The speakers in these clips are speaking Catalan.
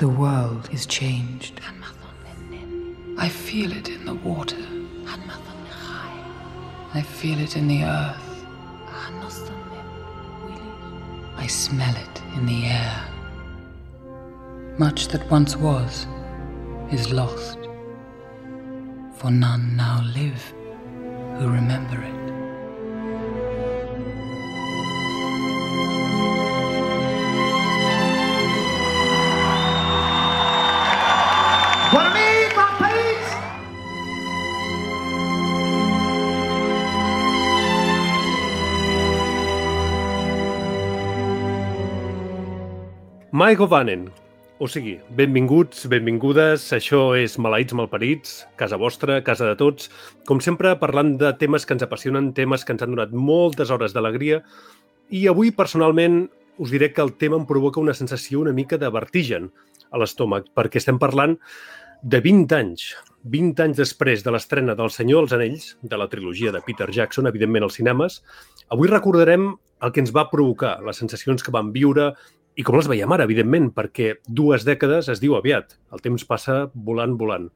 The world is changed. I feel it in the water. I feel it in the earth. I smell it in the air. Much that once was is lost, for none now live who remember it. Mike O'Bannon. O sigui, benvinguts, benvingudes, això és Maleïts Malparits, casa vostra, casa de tots. Com sempre, parlant de temes que ens apassionen, temes que ens han donat moltes hores d'alegria. I avui, personalment, us diré que el tema em provoca una sensació una mica de vertigen a l'estómac, perquè estem parlant de 20 anys. 20 anys després de l'estrena del Senyor dels Anells, de la trilogia de Peter Jackson, evidentment als cinemes, avui recordarem el que ens va provocar, les sensacions que vam viure, i com les veiem ara, evidentment, perquè dues dècades es diu aviat. El temps passa volant, volant.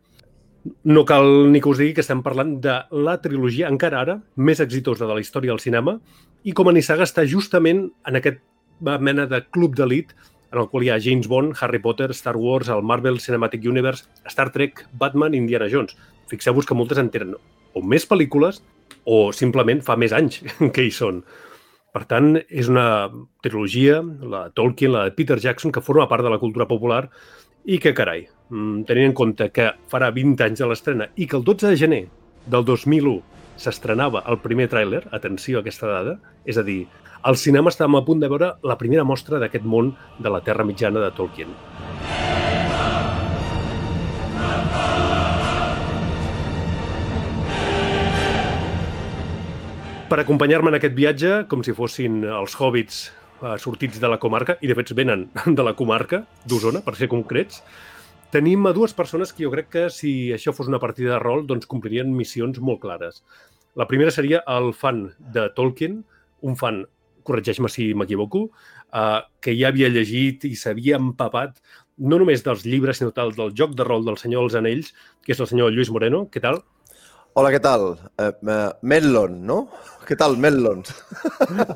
No cal ni que us digui que estem parlant de la trilogia, encara ara, més exitosa de la història del cinema i com a nissaga està justament en aquest mena de club d'elit en el qual hi ha James Bond, Harry Potter, Star Wars, el Marvel Cinematic Universe, Star Trek, Batman, Indiana Jones. Fixeu-vos que moltes en tenen o més pel·lícules o simplement fa més anys que hi són. Per tant, és una trilogia, la Tolkien, la de Peter Jackson, que forma part de la cultura popular i que, carai, mm, tenint en compte que farà 20 anys de l'estrena i que el 12 de gener del 2001 s'estrenava el primer tràiler, atenció a aquesta dada, és a dir, al cinema estàvem a punt de veure la primera mostra d'aquest món de la Terra Mitjana de Tolkien. Per acompanyar-me en aquest viatge, com si fossin els hobbits eh, sortits de la comarca, i de fet venen de la comarca d'Osona, per ser concrets, tenim a dues persones que jo crec que si això fos una partida de rol, doncs complirien missions molt clares. La primera seria el fan de Tolkien, un fan, corregeix-me si m'equivoco, eh, que ja havia llegit i s'havia empapat no només dels llibres, sinó del, del joc de rol del Senyor dels Anells, que és el senyor Lluís Moreno. Què tal? Hola, què tal? Uh, uh, Melon, no? Què tal, Melon?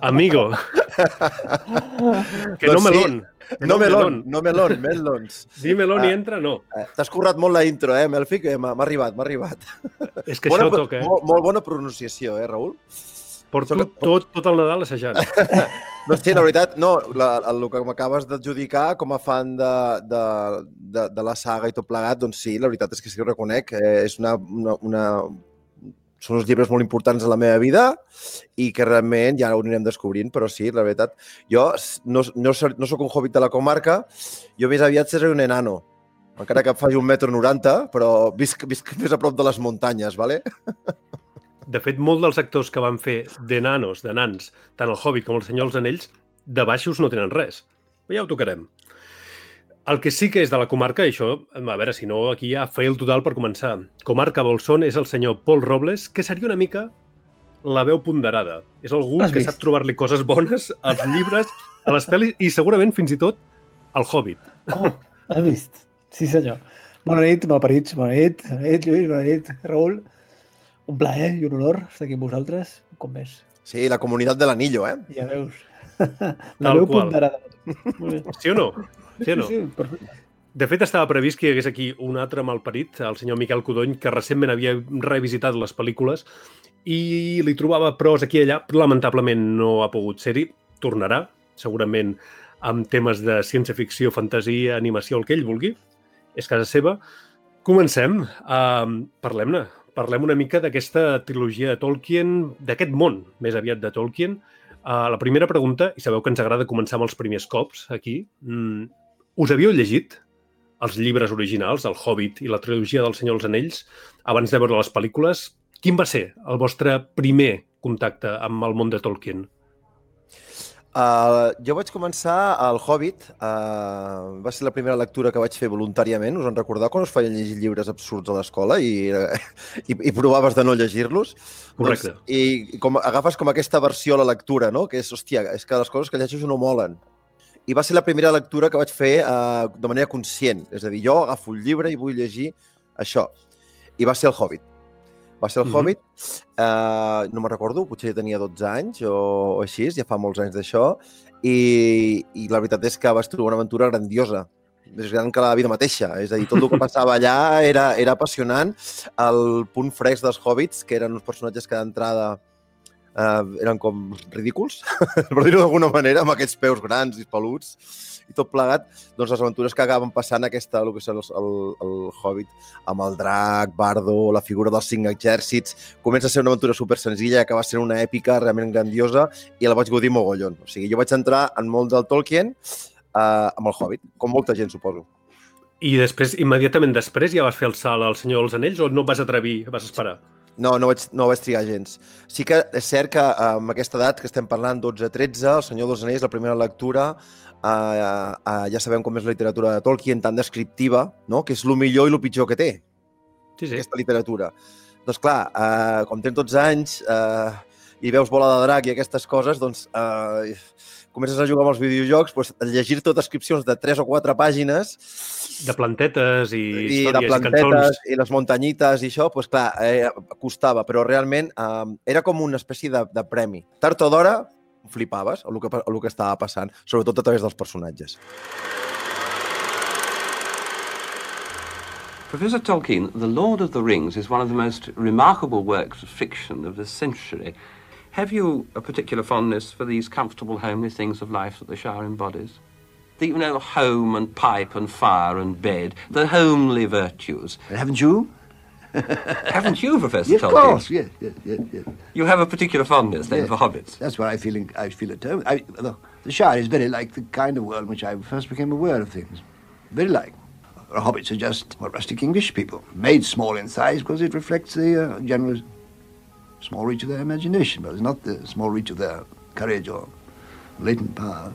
Amigo. que no Doncs sí. melón. Que No melon, no melon, melons. Dir melón i Ah. entra, no. Eh, T'has currat molt la intro, eh, Melfi? Que m'ha m'ha arribat, m'ha arribat. És que bona, això toca, eh? Molt, molt bona pronunciació, eh, Raül? Porto Soc- tot, tot el Nadal assajant. No, sí, la veritat, no, la, el que m'acabes d'adjudicar com a fan de, de, de, de la saga i tot plegat, doncs sí, la veritat és que sí que ho reconec. Eh, és una, una, una, són uns llibres molt importants en la meva vida i que realment ja ho anirem descobrint, però sí, la veritat, jo no, no, no sóc un hobbit de la comarca, jo més aviat seré un enano, encara que faci un metro 90, però visc, visc més a prop de les muntanyes, ¿vale? De fet, molts dels actors que van fer de nanos, de nans, tant el Hobbit com el Senyor dels Anells, de baixos no tenen res. Ja ho tocarem. El que sí que és de la comarca, i això, a veure, si no, aquí hi ha fail total per començar. Comarca Bolson és el senyor Paul Robles, que seria una mica la veu ponderada. És algú Has que vist? sap trobar-li coses bones als llibres, a les pel·lis i segurament fins i tot al Hobbit. Oh, has vist? Sí, senyor. Bona nit, malparits. Bona nit, bona nit, Lluís, bona nit, Raül. Un plaer i un honor estar aquí amb vosaltres, un cop més. Sí, la comunitat de l'anillo, eh? Ja veus. Tal La veu qual. ponderada. Molt bé. Sí o no? Sí no? Sí, sí, perfecte. De fet, estava previst que hi hagués aquí un altre malparit, el senyor Miquel Codony, que recentment havia revisitat les pel·lícules i li trobava pros aquí i allà, lamentablement no ha pogut ser-hi. Tornarà, segurament amb temes de ciència-ficció, fantasia, animació, el que ell vulgui. És casa seva. Comencem. Uh, Parlem-ne. Parlem una mica d'aquesta trilogia de Tolkien, d'aquest món, més aviat de Tolkien. Uh, la primera pregunta, i sabeu que ens agrada començar amb els primers cops aquí, mm, us havíeu llegit els llibres originals, el Hobbit i la trilogia del Senyor dels Anells, abans de veure les pel·lícules? Quin va ser el vostre primer contacte amb el món de Tolkien? Uh, jo vaig començar al Hobbit. Uh, va ser la primera lectura que vaig fer voluntàriament. Us en recordeu quan us feien llegir llibres absurds a l'escola i, i, i provaves de no llegir-los? Correcte. Doncs, I com, agafes com aquesta versió a la lectura, no? Que és, hòstia, és que les coses que llegeixo no molen. I va ser la primera lectura que vaig fer eh, de manera conscient. És a dir, jo agafo un llibre i vull llegir això. I va ser El Hobbit. Va ser El Mhm. Hobbit. Eh, no me'n recordo, potser tenia 12 anys o, o així, ja fa molts anys d'això. I, I la veritat és que vas trobar una aventura grandiosa més gran que la vida mateixa. És a dir, tot el que passava allà era, era apassionant. El punt fresc dels hobbits, que eren uns personatges que d'entrada eh, eren com ridículs, per dir-ho d'alguna manera, amb aquests peus grans i peluts i tot plegat, doncs les aventures que acaben passant aquesta, el que és el, el, el Hobbit, amb el drac, Bardo, la figura dels cinc exèrcits, comença a ser una aventura super senzilla, que va ser una èpica realment grandiosa i la vaig gaudir mogollon. O sigui, jo vaig entrar en molt del Tolkien eh, amb el Hobbit, com molta gent, suposo. I després, immediatament després, ja vas fer el salt al Senyor dels Anells o no vas atrevir, vas esperar? No, no vaig, no vaig trigar gens. Sí que és cert que eh, amb aquesta edat que estem parlant, 12-13, El Senyor dels Anells, la primera lectura, eh, eh, ja sabem com és la literatura de Tolkien, tan descriptiva, no? que és el millor i el pitjor que té, Sí, sí. aquesta literatura. Doncs clar, eh, com tens 12 anys eh, i veus Bola de Drac i aquestes coses, doncs eh, comences a jugar amb els videojocs, doncs, llegir-te descripcions de 3 o 4 pàgines De plantetes i, i de històries i plantetes cançons. i les muntanyites i això, doncs clar, eh, costava, però realment eh, era com una espècie de, de premi. Tard o d'hora flipaves el que, el que estava passant, sobretot a través dels personatges. Professor Tolkien, The Lord of the Rings is one of the most remarkable works of fiction of this century. Have you a particular fondness for these comfortable, homely things of life that the Shire embodies? The, you know, home and pipe and fire and bed, the homely virtues. Haven't you? Haven't you, Professor Yes, of course. Yes, yes, yes, yes. You have a particular fondness then Yes. for hobbits. That's where I feel I feel at home. I, the, the Shire is very like the kind of world in which I first became aware of things. Very like. Hobbits are just well, rustic English people, made small in size because it reflects the uh, general small reach of their imagination, but it's not the small reach of their courage or latent power.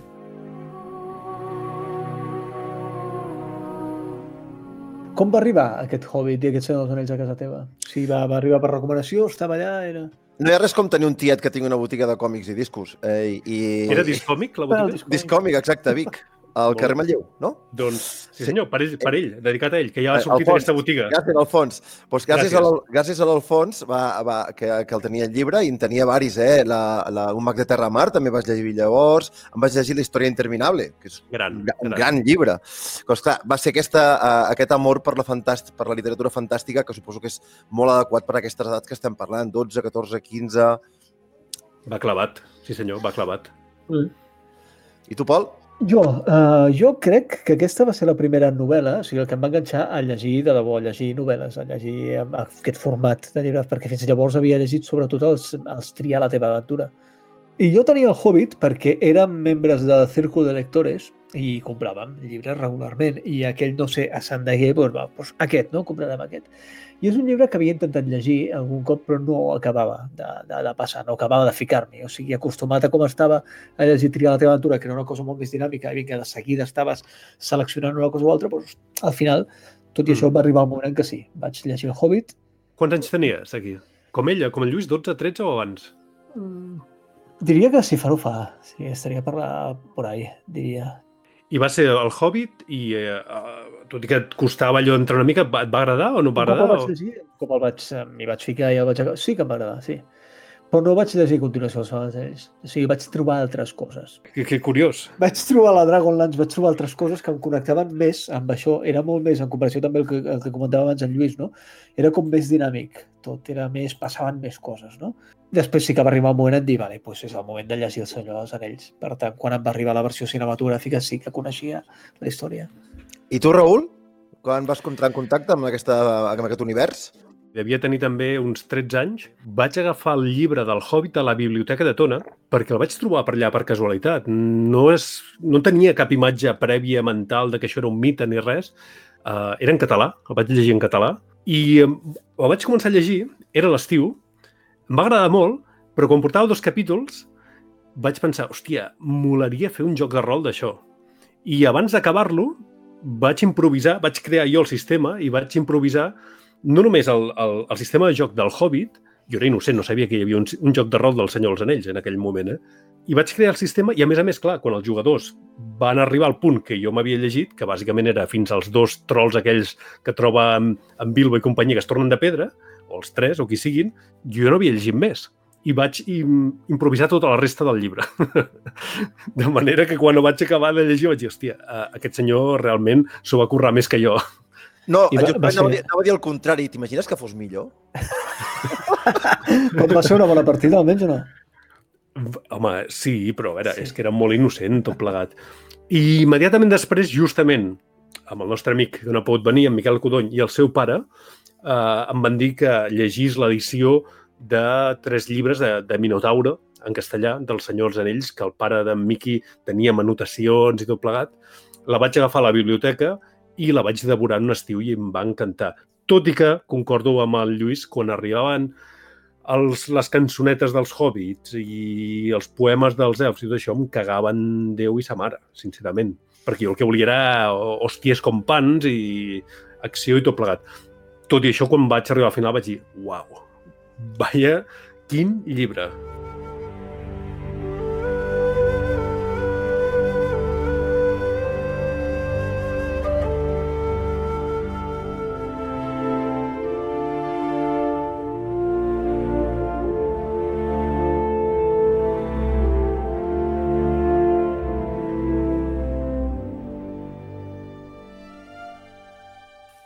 Com va arribar aquest Hobbit i aquest Senyor dels Anells a casa teva? O sigui, va, va arribar per recomanació, estava allà, era... No hi ha res com tenir un tiet que tingui una botiga de còmics i discos. Eh, i... Era discòmic, la botiga? discòmic. Discòmic, exacte, a Vic. Al carrer Manlleu, no? Doncs, sí Sí. senyor, per ell, per ell, dedicat a ell, que ja ha Eh, sortit Alfons, aquesta botiga. Gràcies, Alfons. Pues gràcies, Gràcies. a gràcies a l'Alfons, va, va, que, que el tenia el llibre, i en tenia varis, eh? La, la, un mag de Terra Mar també vaig llegir llavors, em vaig llegir La història interminable, que és Gran, un, gra- un gran. gran llibre. Doncs clar, va ser aquesta, uh, aquest amor per la, fantàst per la literatura fantàstica que suposo que és molt adequat per a aquestes edats que estem parlant, 12, 14, 15... Va clavat, sí senyor, va clavat. I tu, Pol? Jo, uh, jo crec que aquesta va ser la primera novel·la, o sigui, el que em va enganxar a llegir de debò, a llegir novel·les, a llegir amb aquest format de llibres, perquè fins llavors havia llegit sobretot els, els Triar la teva aventura. I jo tenia el Hobbit perquè érem membres del Círculo de Lectores i compràvem llibres regularment i aquell, no sé, a Sant Deguer, doncs, va, doncs aquest, no? Comprarem aquest. I és un llibre que havia intentat llegir algun cop, però no acabava de, de, de passar, no acabava de ficar-m'hi. O sigui, acostumat a com estava a llegir Triar la teva aventura, que era una cosa molt més dinàmica, i vinga, de seguida estaves seleccionant una cosa o altra, doncs, al final, tot i Mm. això, va arribar el moment en què sí, vaig llegir el Hobbit. Quants anys tenies aquí? Com ella, com el Lluís, 12, 13 o abans? Mm, Diria que si fa no fa, sí, estaria per, la, por ahí, diria. I va ser el Hobbit i, eh, eh, tot i que et costava allò entrar una mica, va- et va agradar o no va agradar? vaig O... llegir, com el vaig, eh, m'hi vaig ficar i el vaig acabar, sí que em va agradar, sí. Però no vaig llegir a continuació els dels Anells. O sigui, vaig trobar altres coses. Que, que curiós. Vaig trobar la Dragonlance, vaig trobar altres coses que em connectaven més amb això. Era molt més, en comparació també el que, el que comentava abans en Lluís, no? Era com més dinàmic. Tot era més, passaven més coses, no? Després sí que va arribar el moment de dir, vale, doncs és el moment de llegir El Senyor dels Anells. Per tant, quan em va arribar la versió cinematogràfica sí que coneixia la història. I tu, Raül? Quan vas entrar en contacte amb, aquesta, amb aquest univers? Devia tenir també uns 13 anys. Vaig agafar el llibre del Hobbit a la biblioteca de Tona perquè el vaig trobar per allà per casualitat. No, és, no tenia cap imatge prèvia mental de que això era un mite ni res. Uh, era en català, el vaig llegir en català. I el vaig començar a llegir, era l'estiu, em va agradar molt, però quan portava dos capítols vaig pensar, hòstia, molaria fer un joc de rol d'això. I abans d'acabar-lo vaig improvisar, vaig crear jo el sistema i vaig improvisar no només el, el, el sistema de joc del Hobbit, jo era innocent, no sabia que hi havia un, un joc de rol del Senyor dels Anells en aquell moment, eh? I vaig crear el sistema i, a més a més, clar, quan els jugadors van arribar al punt que jo m'havia llegit, que bàsicament era fins als dos trolls aquells que troba en, en Bilbo i companyia que es tornen de pedra, o els tres, o qui siguin, jo no havia llegit més i vaig im improvisar tota la resta del llibre. de manera que quan ho vaig acabar de llegir vaig dir, hòstia, uh, aquest senyor realment s'ho va currar més que jo. No, I va, jo va anava, a ser- dir, anava a dir el contrari. T'imagines que fos millor? Com va ser una bona partida, almenys, o no? Home, sí, però a veure, sí. és que era molt innocent tot plegat. I immediatament després, justament, amb el nostre amic que no ha pogut venir, en Miquel Codony, i el seu pare, eh, em van dir que llegís l'edició de tres llibres de, de Minotauro, en castellà, dels Senyors Anells, que el pare d'en Miqui tenia anotacions i tot plegat. La vaig agafar a la biblioteca i la vaig devorar un estiu i em va encantar. Tot i que, concordo amb el Lluís, quan arribaven els, les cançonetes dels hobbits i els poemes dels elfs i tot això em cagaven Déu i sa mare, sincerament. Perquè jo el que volia era hòsties com pans i acció i tot plegat. Tot i això, quan vaig arribar al final vaig dir, uau, vaya, quin llibre.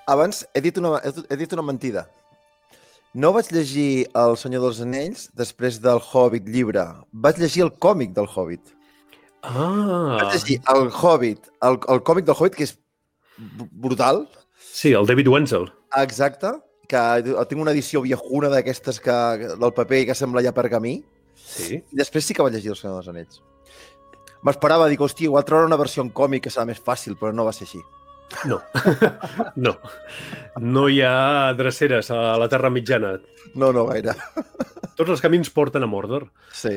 Abans he dit una, he dit una mentida. No vaig llegir El Senyor dels Anells després del Hobbit llibre. Vaig llegir el còmic del Hobbit. Ah, Vaig llegir el Hobbit, el, el còmic del Hobbit, que és br- brutal, sí, el David Wenzel. exacte, que tinc una edició viejuna d'aquestes que, del paper que sembla ja pergamí. Sí. I després sí que vaig llegir El Senyor dels Anells. M'esperava, dic, hòstia, igual una versió en còmic que serà més fàcil, però no va ser així. No. no. No hi ha dreceres a la Terra Mitjana. No, no gaire. Tots els camins porten a Mordor. Sí.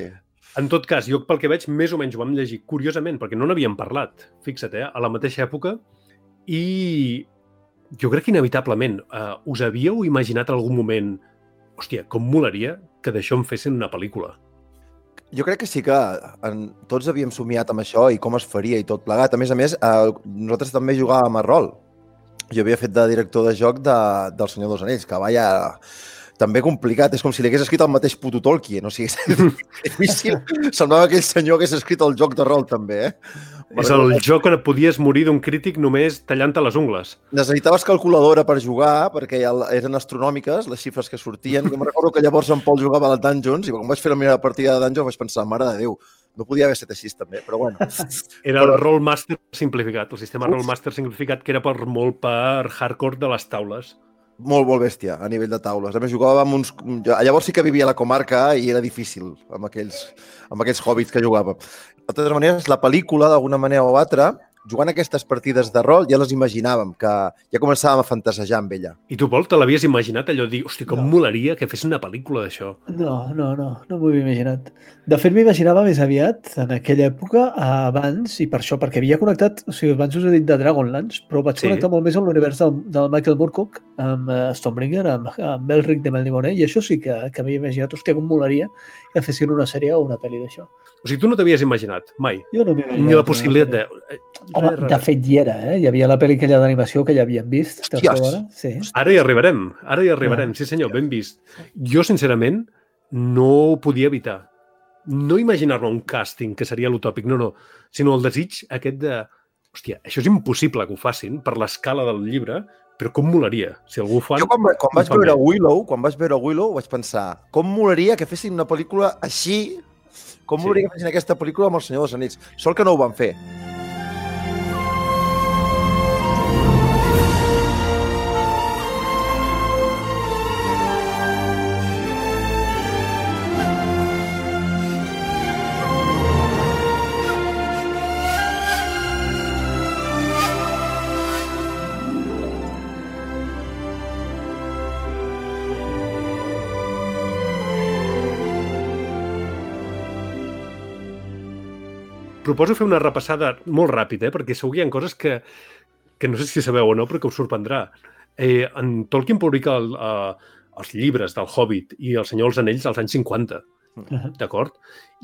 En tot cas, jo pel que veig, més o menys ho vam llegir, curiosament, perquè no n'havíem parlat, fixa't, eh, a la mateixa època, i jo crec que inevitablement uh, us havíeu imaginat en algun moment hòstia, com molaria que d'això en fessin una pel·lícula. Jo crec que sí que en, tots havíem somiat amb això i com es faria i tot plegat. A més a més, eh, nosaltres també jugàvem a rol. Jo havia fet de director de joc de, del Senyor dels Anells, que vaia també complicat. És com si li hagués escrit el mateix puto Tolkien. O sigui, és difícil. Semblava que aquell senyor hagués escrit el joc de rol també, eh? És el joc on podies morir d'un crític només tallant-te les ungles. Necessitaves calculadora per jugar, perquè el- eren astronòmiques les xifres que sortien. Jo me'n recordo que llavors en Pol jugava a la Dungeons i quan vaig fer la meva partida de Dungeons vaig pensar, mare de Déu, no podia haver estat així també, però bueno. Era el Però- Rollmaster simplificat, el sistema. Rollmaster simplificat, que era per molt per hardcore de les taules. Molt, molt bèstia a nivell de taules. A més, jugava amb uns... Llavors sí que vivia a la comarca i era difícil amb aquells, amb aquells hobbits que jugava. De totes maneres, la pel·lícula, d'alguna manera o altra, jugant aquestes partides de rol, ja les imaginàvem, que ja començàvem a fantasejar amb ella. I tu, Pol, te l'havies imaginat allò de dir, hosti, com No. molaria que fes una pel·lícula d'això? No, no, no, no m'ho havia imaginat. De fet, m'imaginava més aviat en aquella època abans, i per això, perquè havia connectat, o sigui, abans us he dit de Dragonlance, però vaig Sí. connectar molt més amb l'univers del, del Michael Moorcock, amb uh, Stormbringer, amb, amb Elric de Melniboné, i això sí que, que m'havia imaginat, hòstia, com molaria que fessin una sèrie o una pel·li d'això. O sigui, tu no t'havies imaginat, mai. Jo no m'hi Ni la possibilitat de... Home, de fet hi era, eh? Hi havia la pel·li aquella d'animació que ja havíem vist. Hòsties! Sí. Ara hi arribarem, ara hi arribarem, sí senyor, ben vist. Jo, sincerament, no ho podia evitar. No imaginar-me un càsting, que seria l'utòpic, no, no, sinó el desig aquest de... Hòstia, això és impossible que ho facin per l'escala del llibre, però com molaria si algú fa... Jo quan, quan vaig veure. Willow, quan vaig veure Willow, vaig pensar com molaria que fessin una pel·lícula així, com Sí. molaria que fessin aquesta pel·lícula amb el Senyor dels Anells. Sol que no ho van fer. Proposo fer una repassada molt ràpida, eh? perquè segur que hi ha coses que, que no sé si sabeu o no, però que us sorprendrà. Eh, en Tolkien publica el, uh, els llibres del Hobbit i El Senyor dels Anells als anys 50. D'acord?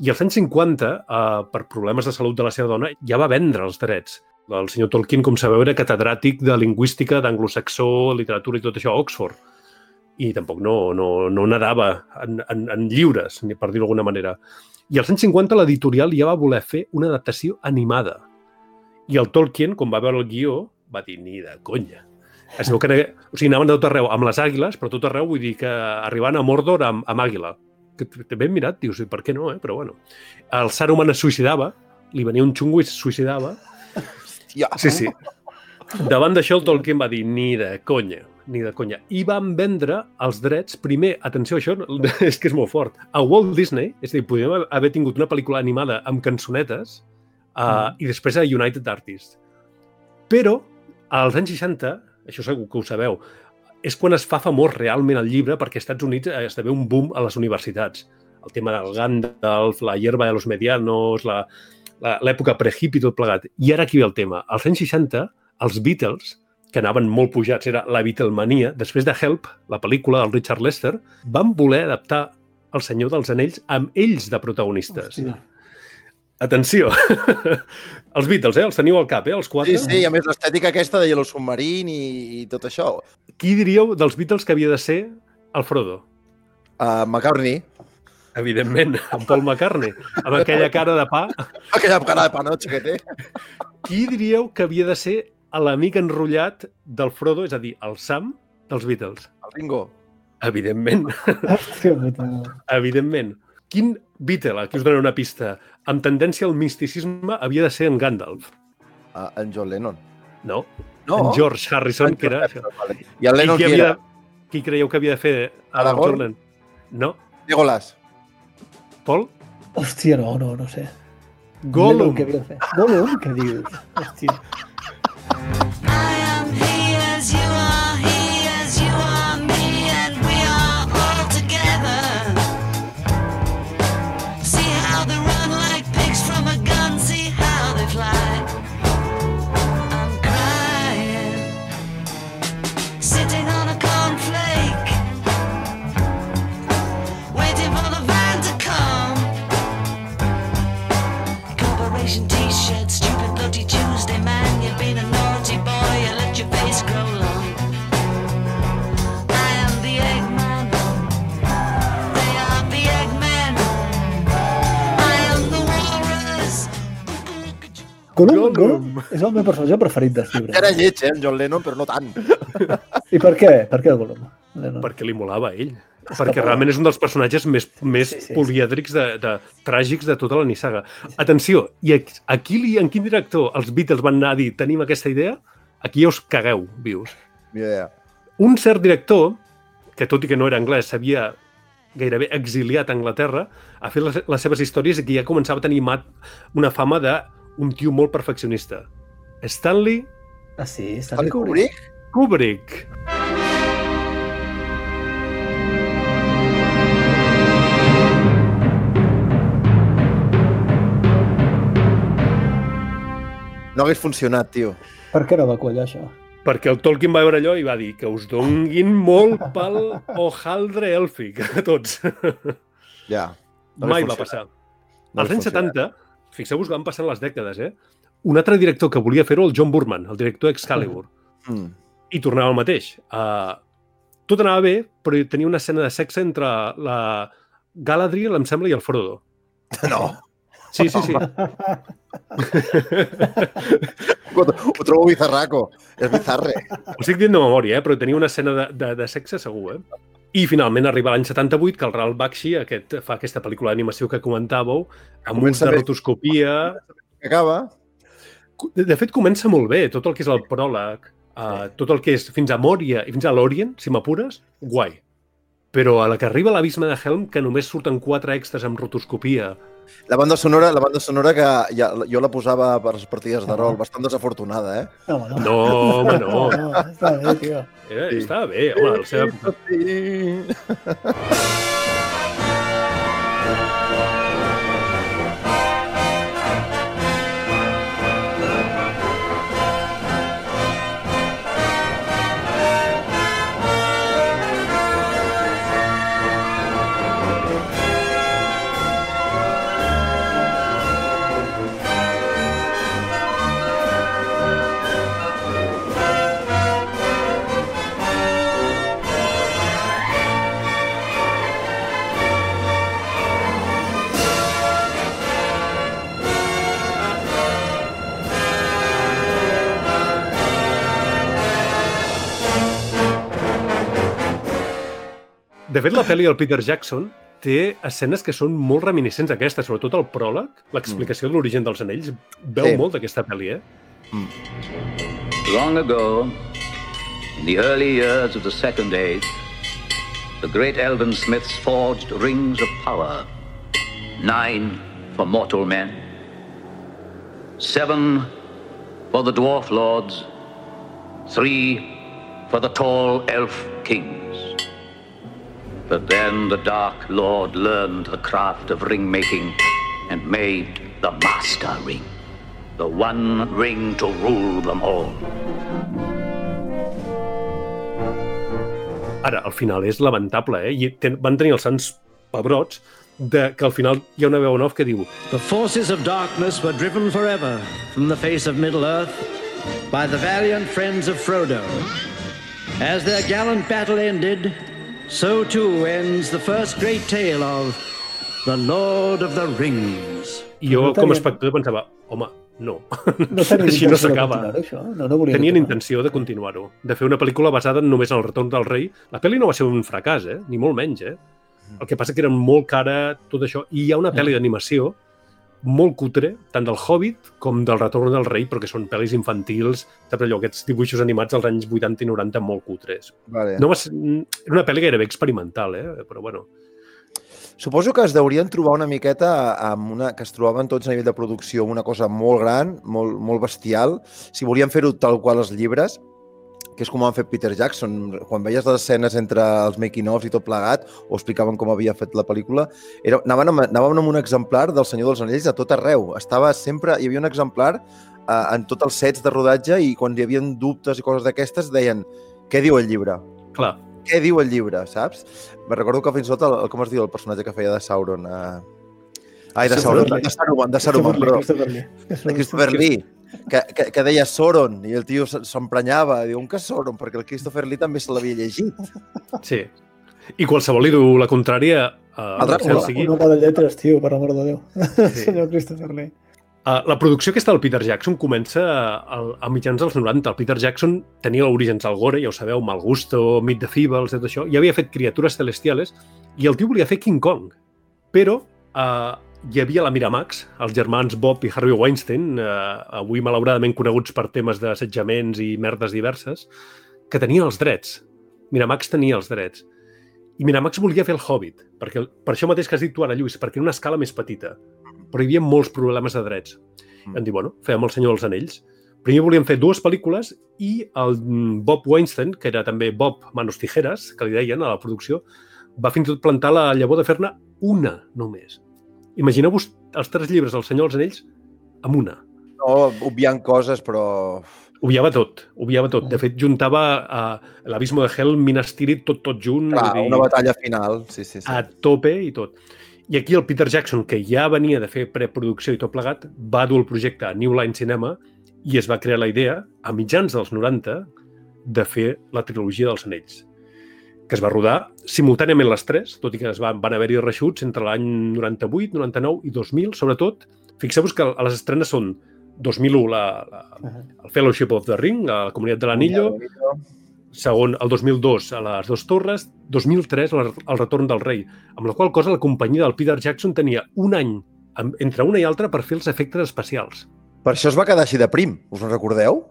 I als anys 50, eh, per problemes de salut de la seva dona, ja va vendre els drets. El senyor Tolkien, com sabeu, era catedràtic de lingüística, d'anglosaxó, literatura i tot això a Oxford. I tampoc no, no, no nedava en, en, en lliures, ni per dir-ho d'alguna manera. I als anys 50 l'editorial ja va voler fer una adaptació animada. I el Tolkien, quan va veure el guió, va dir, ni de conya. Es veu que o sigui, anaven de tot arreu amb les àguiles, però tot arreu vull dir que arribant a Mordor amb, amb àguila. Que ben mirat, dius, per què no, eh? Però bueno. El Saruman es suïcidava, li venia un xungo i es suïcidava. Ja. Sí, sí. Davant d'això, el Tolkien va dir, ni de conya, ni de conya. I van vendre els drets, primer, atenció, això és que és molt fort, a Walt Disney, és a dir, podríem haver tingut una pel·lícula animada amb cançonetes uh, i després a United Artists. Però, als anys 60, això segur que ho sabeu, és quan es fa famós realment el llibre perquè als Estats Units eh, esdevé un boom a les universitats. El tema del Gandalf, la hierba de los medianos, l'època pre-hippie, tot plegat. I ara aquí ve el tema. Als anys 60, els Beatles, que anaven molt pujats, era la Beatlemania, després de Help, la pel·lícula del Richard Lester, van voler adaptar El Senyor dels Anells amb ells de protagonistes. Hòstia. Atenció! els Beatles, eh? Els teniu al cap, eh? Els quatre. Sí, sí, i a més l'estètica aquesta de Yellow Submarine i, i tot això. Qui diríeu dels Beatles que havia de ser el Frodo? Uh, McCartney, Evidentment, en Paul McCartney, amb aquella cara de pa. aquella cara de panotxa que té. Qui diríeu que havia de ser l'amic enrotllat del Frodo, és a dir, el Sam dels Beatles? El Ringo. Evidentment, Hòstia puta. evidentment. Quin Beatle, aquí us donaré una pista, amb tendència al misticisme havia de ser en Gandalf? Uh, en John Lennon. No, No. en George Harrison, que era. Vale. I el Lennon I qui qui, era? havia, qui creieu que havia de fer Aragorn? Jordan? No, Legolas. Paul? Hòstia, no, no, no sé. Gollum. De? Gollum? Què dius? Hòstia. Gollum, Gollum. Gollum és el meu personatge preferit dels llibres. Era lleig, eh, en John Lennon, però no tant. I per què? Per què Gollum? Lennon? perquè li molava a ell. Perquè realment és un dels personatges més, més Sí, sí, polièdrics, de, de, tràgics de tota la nissaga. Atenció, i aquí, aquí li, en quin director els Beatles van anar a dir tenim aquesta idea? Aquí ja us cagueu, vius. Idea. Un cert director, que tot i que no era anglès, s'havia gairebé exiliat a Anglaterra, ha fet les, les seves històries i que ja començava a tenir mat, una fama de un tio molt perfeccionista. Stanley Ah, sí? Stanley Kubrick? Kubrick? No hagués funcionat, tio. Per què no va quallar això? Perquè el Tolkien va veure allò i va dir que us donguin molt pel hojaldre èlfic a tots. Ja. No Mai va passar. No Als anys funcionat. 70, fixeu-vos que van passant les dècades, eh? Un altre director que volia fer-ho, el John Burman, el director Excalibur, Mm. i tornava al mateix. Uh, tot anava bé, però tenia una escena de sexe entre la Galadriel, em sembla, i el Frodo. No. Sí, sí, sí. Ho, ho trobo bizarraco. És bizarre. Ho estic dient de memòria, eh? però tenia una escena de, de, de sexe segur. Eh? I finalment arriba l'any 78 que el Ralph Bakshi aquest, fa aquesta pel·lícula d'animació que comentàveu, amb Comença de rotoscopia... Acaba. De de fet, comença molt bé, tot el que és el pròleg, uh, tot el que és fins a Moria i fins a l'Orient, si m'apures, guai. Però a la que arriba l'abisme de Helm, que només surten quatre extras amb rotoscopia, La banda sonora, la banda sonora que ja, jo la posava per les partides de rol, bastant desafortunada, eh? No, home, no. no, home, no. no està bé, tio. Era, estava bé, home, a la seva època. De fet, la pel·li del Peter Jackson té escenes que són molt reminiscents d'aquesta, sobretot el pròleg, l'explicació de l'origen dels anells, veu Sí. molt d'aquesta pel·li, eh? Long ago, in the early years of the Second Age, the great elven smiths forged rings of power. Nine for mortal men, seven for the dwarf lords, three for the tall elf kings. But then the Dark Lord learned the craft of ring making and made the Master Ring, the one ring to rule them all. Ara, al final és lamentable, eh? I ten, van tenir els sants pebrots de que al final hi ha una veu en off que diu The forces of darkness were driven forever from the face of Middle-earth by the valiant friends of Frodo. As their gallant battle ended, so too ends the first great tale of the Lord of the Rings. I jo, No com a espectador, pensava, home, no. No Així no s'acaba. No, no volien Tenien intenció de continuar-ho, de fer una pel·lícula basada només en el retorn del rei. La pel·li no va ser un fracàs, eh? ni molt menys. Eh? El que passa que era molt cara tot això. I hi ha una pel·li d'animació molt cutre, tant del Hobbit com del Retorn del Rei, però que són pel·lis infantils, saps allò, aquests dibuixos animats dels anys 80 i 90 molt cutres. Vale. No era una pel·li gairebé experimental, eh? però bueno. Suposo que es deurien trobar una miqueta amb una, que es trobaven tots a nivell de producció una cosa molt gran, molt, molt bestial. Si volien fer-ho tal qual els llibres, que és com ho han fet Peter Jackson. Quan veies les escenes entre els making-ofs i tot plegat, o explicaven com havia fet la pel·lícula, era, anaven, amb, anaven amb un exemplar del Senyor dels Anells a tot arreu. Estava sempre, hi havia un exemplar eh, en tots els sets de rodatge i quan hi havia dubtes i coses d'aquestes deien què diu el llibre? Clar, què diu el llibre, saps? Me recordo que fins i tot, el, el, com es diu el personatge que feia de Sauron? Uh... Ai, de Sauron, de Saruman, de Saruman, perdó. De Christopher Lee, que, que, que deia Sauron, i el tio se- s'emprenyava, diu, on que Sauron? Perquè el Christopher Lee també se l'havia llegit. sí. I qualsevol li diu la contrària a Altra- Marcel Un, Seguí. un home de lletres, tio, per l'amor de Déu. Sí. Senyor Christopher Lee. Uh, la producció aquesta del Peter Jackson comença a, a mitjans dels 90. El Peter Jackson tenia orígens al gore, ja ho sabeu, Mal Gusto, Meet the Feebles, tot això. Ja havia fet Criatures Celestiales i el tio volia fer King Kong. Però uh, hi havia la Miramax, els germans Bob i Harvey Weinstein, uh, avui malauradament coneguts per temes d'assetjaments i merdes diverses, que tenien els drets. Miramax tenia els drets. I Miramax volia fer el Hobbit, perquè, per això mateix que has dit tu ara, Lluís, perquè era una escala més petita però hi havia molts problemes de drets. Mm. Vam dir, bueno, fèiem El Senyor dels Anells. Primer volíem fer dues pel·lícules i el mm, Bob Weinstein, que era també Bob Manos Tijeras, que li deien a la producció, va fins i tot plantar la llavor de fer-ne una només. Imagineu-vos els tres llibres del Senyor dels Anells amb una. No, obviant coses, però... Obviava tot, obviava tot. De fet, juntava uh, l'Abismo de Hell, Minas Tirith, tot, tot junt. Clar, dir, una batalla final, sí, sí, sí. a tope i tot. I aquí el Peter Jackson, que ja venia de fer preproducció i tot plegat, va dur el projecte a New Line Cinema i es va crear la idea, a mitjans dels 90, de fer la trilogia dels anells que es va rodar simultàniament les tres, tot i que es van, van haver-hi reixuts entre l'any 98, 99 i 2000, sobretot. Fixeu-vos que a les estrenes són 2001 la, la, el Fellowship of the Ring, la Comunitat de l'Anillo, segon, el 2002 a les Dos Torres, 2003 el, el Retorn del Rei, amb la qual cosa la companyia del Peter Jackson tenia un any entre una i altra per fer els efectes especials. Per això es va quedar així de prim, us en recordeu?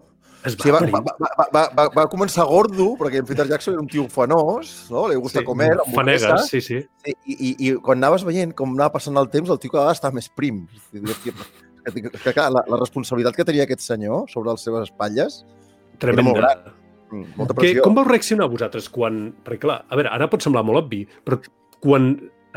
Es O sigui, va, va, va, va, va, va començar gordo, perquè en Peter Jackson era un tio fanós, no? li gusta Sí, comer. Fanegas, sí, sí. Sí, i, i, I quan anaves veient com anava passant el temps, el tio cada vegada estava més prim. I dius, "Hòstia, Que, que, que, clar, la, la responsabilitat que tenia aquest senyor sobre les seves espatlles era molt Tremenda. gran. Mm, Molta Que, pressió. com vau reaccionar vosaltres quan... Perquè, clar, a veure, ara pot semblar molt obvi, però quan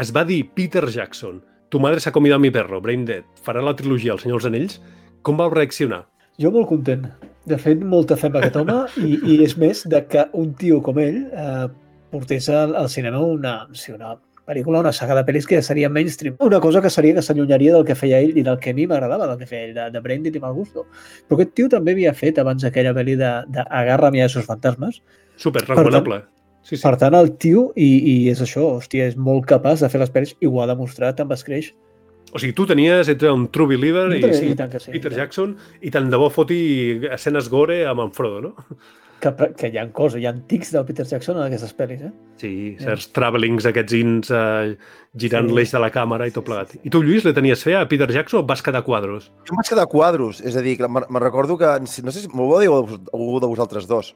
es va dir Peter Jackson, tu madre s'ha comido a mi perro, Brain Dead, farà la trilogia El Senyor dels Anells, com vau reaccionar? Jo molt content. De fet, molta fe amb aquest home i, i és més de que un tio com ell eh, portés al, al cinema una, sí, una pel·lícula, una saga de pel·lis que seria mainstream. Una cosa que seria que s'allunyaria del que feia ell i del que a mi m'agradava, del que feia ell, de, de Brandit i Mal Gusto. Però aquest tio també havia fet abans aquella pel·li de, de Agarra-me a esos fantasmes. Super recomanable. Sí, sí. Per tant, el tio, i, i és això, hòstia, és molt capaç de fer les pel·lis i ho ha demostrat amb Scratch. O sigui, tu tenies, ets un true believer i, I sí, tant que sí, Peter i tant. Jackson, i tant de bo foti escenes gore amb en Frodo, no? que, que hi ha coses, hi ha tics del Peter Jackson en aquestes pel·lis, eh? Sí, certs travelings, aquests ins eh, girant Sí. sí. l'eix de la càmera i tot plegat. I tu, Lluís, li tenies fe a Peter Jackson o vas quedar a quadros? Jo em vaig quedar a quadros, és a dir, me'n me'n recordo que, no sé si m'ho va dir algú de vosaltres dos,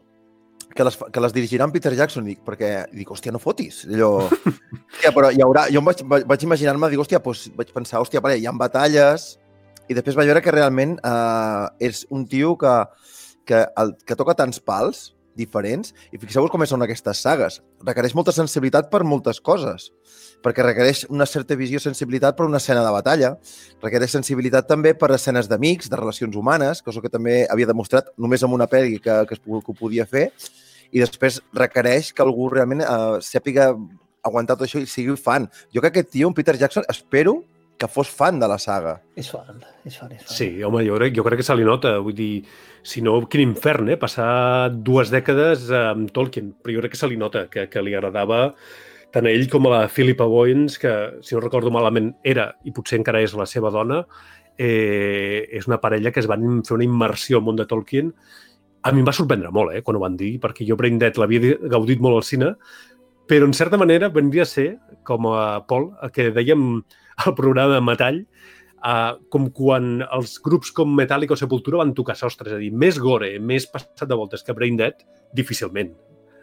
que les, que les dirigirà en Peter Jackson, dic, perquè dic, hòstia, no fotis. Allò... Hòstia, però hi haurà... Jo vaig, vaig imaginar-me, dic, hòstia, doncs, vaig pensar, hòstia, vale, hi ha batalles, i després vaig veure que realment eh, és un tio que, que, el, que toca tants pals diferents, i fixeu-vos com són aquestes sagues. Requereix molta sensibilitat per moltes coses, perquè requereix una certa visió sensibilitat per una escena de batalla, requereix sensibilitat també per escenes d'amics, de relacions humanes, cosa que també havia demostrat només amb una pel·li que, que, es, que ho podia fer, i després requereix que algú realment eh, sàpiga aguantar tot això i sigui fan. Jo crec que aquest tio, en Peter Jackson, espero que fos fan de la saga. És fan, és fan, és fan. Sí, home, jo crec, jo crec que se li nota. Vull dir, si no, quin infern, eh? Passar dues dècades amb Tolkien. Però jo crec que se li nota, que, que li agradava tant a ell com a la Philippa Boyens, que, si no recordo malament, era, i potser encara és la seva dona, eh, és una parella que es van fer una immersió al món de Tolkien. A mi em va sorprendre molt, eh, quan ho van dir, perquè jo Brain Dead l'havia gaudit molt al cine, però en certa manera vendria a ser, com a el que dèiem al programa de Metall, uh, com quan els grups com Metallica o Sepultura van tocar sostres, és a dir, més gore, més passat de voltes que Brain Dead, difícilment,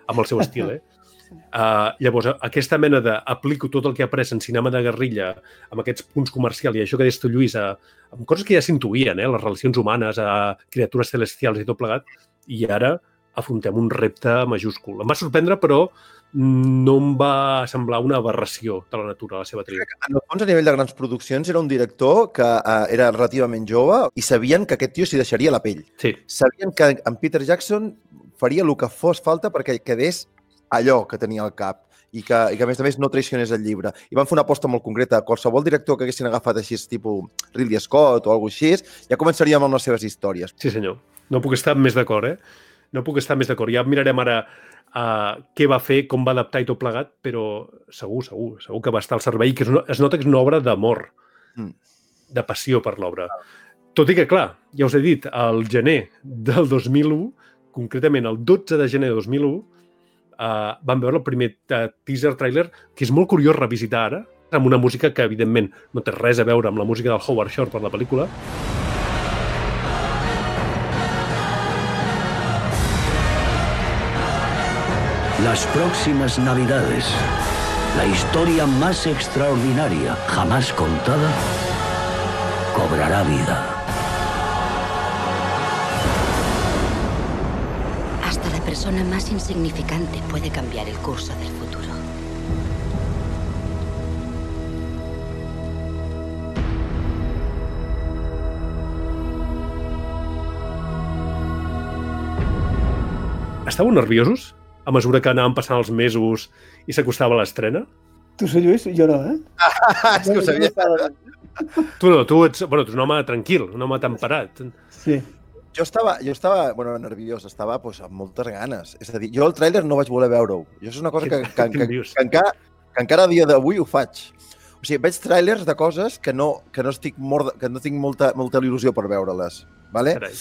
amb el seu estil, eh? Uh, llavors, aquesta mena de aplico tot el que he après en cinema de guerrilla amb aquests punts comercials i això que deies tu, Lluís, a, amb coses que ja s'intuïen, eh? les relacions humanes, a criatures celestials i tot plegat, i ara afrontem un repte majúscul. Em va sorprendre, però no em va semblar una aberració de la natura, la seva tria. En el fons, a nivell de grans produccions, era un director que eh, era relativament jove i sabien que aquest tio s'hi deixaria la pell. Sí. Sabien que en Peter Jackson faria el que fos falta perquè quedés allò que tenia al cap i que, i que a més a més no traicionés el llibre. I van fer una aposta molt concreta. Qualsevol director que haguessin agafat així, tipus Ridley Scott o alguna així, ja començaríem amb les seves històries. Sí, senyor. No puc estar més d'acord, eh? No puc estar més d'acord. Ja mirarem ara uh, què va fer, com va adaptar i tot plegat, però segur, segur, segur que va estar al servei, que és una, es nota que és una obra d'amor, Mm. de passió per l'obra. Tot i que, clar, ja us he dit, al gener del 2001, concretament el 12 de gener de 2001, uh, vam veure el primer teaser trailer, que és molt curiós revisitar ara, amb una música que, evidentment, no té res a veure amb la música del Howard Shore per la pel·lícula, Las próximas Navidades. La historia más extraordinaria jamás contada cobrará vida. Hasta la persona más insignificante puede cambiar el curso del futuro. Estàveu nerviosos a mesura que anàvem passant els mesos i s'acostava l'estrena? Tu, senyor Lluís, jo no, eh? és que ho sabia. Tu no, tu ets, bueno, tu ets un home tranquil, un home temperat. Sí. Jo estava, jo estava bueno, nerviós, estava pues, amb moltes ganes. És a dir, jo el tràiler no vaig voler veure-ho. Jo és una cosa que, que, que, que, que, encara, que encara a dia d'avui ho faig. O sigui, veig tràilers de coses que no, que no, estic mort, que no tinc molta, molta il·lusió per veure-les. Vale? Carai.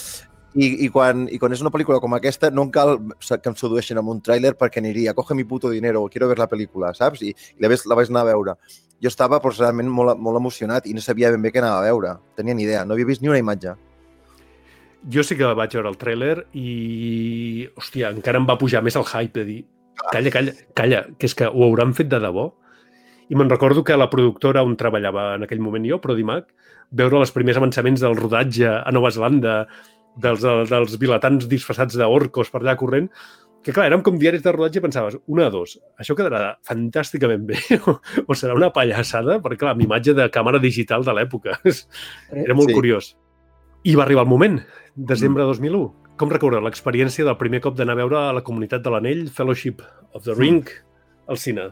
I, i, quan, I quan és una pel·lícula com aquesta, no em cal que em sedueixin amb un tràiler perquè aniria, coge mi puto dinero, quiero ver la pel·lícula, saps? I, i la, ves, la vaig anar a veure. Jo estava pues, realment molt, molt emocionat i no sabia ben bé què anava a veure. Tenia ni idea, no havia vist ni una imatge. Jo sí que vaig veure el tràiler i, hòstia, encara em va pujar més el hype de dir calla, calla, calla, que és que ho hauran fet de debò. I me'n recordo que la productora on treballava en aquell moment jo, Prodimac, veure els primers avançaments del rodatge a Nova Zelanda, dels, dels vilatans disfressats d'orcos per allà corrent, que clar, érem com diaris de rodatge i pensaves, una de dos, això quedarà fantàsticament bé o, o serà una pallassada, perquè clar, amb imatge de càmera digital de l'època. Era molt Sí. curiós. I va arribar el moment, desembre de 2001. Com recordeu l'experiència del primer cop d'anar a veure a la comunitat de l'Anell, Fellowship of the Ring, al cine?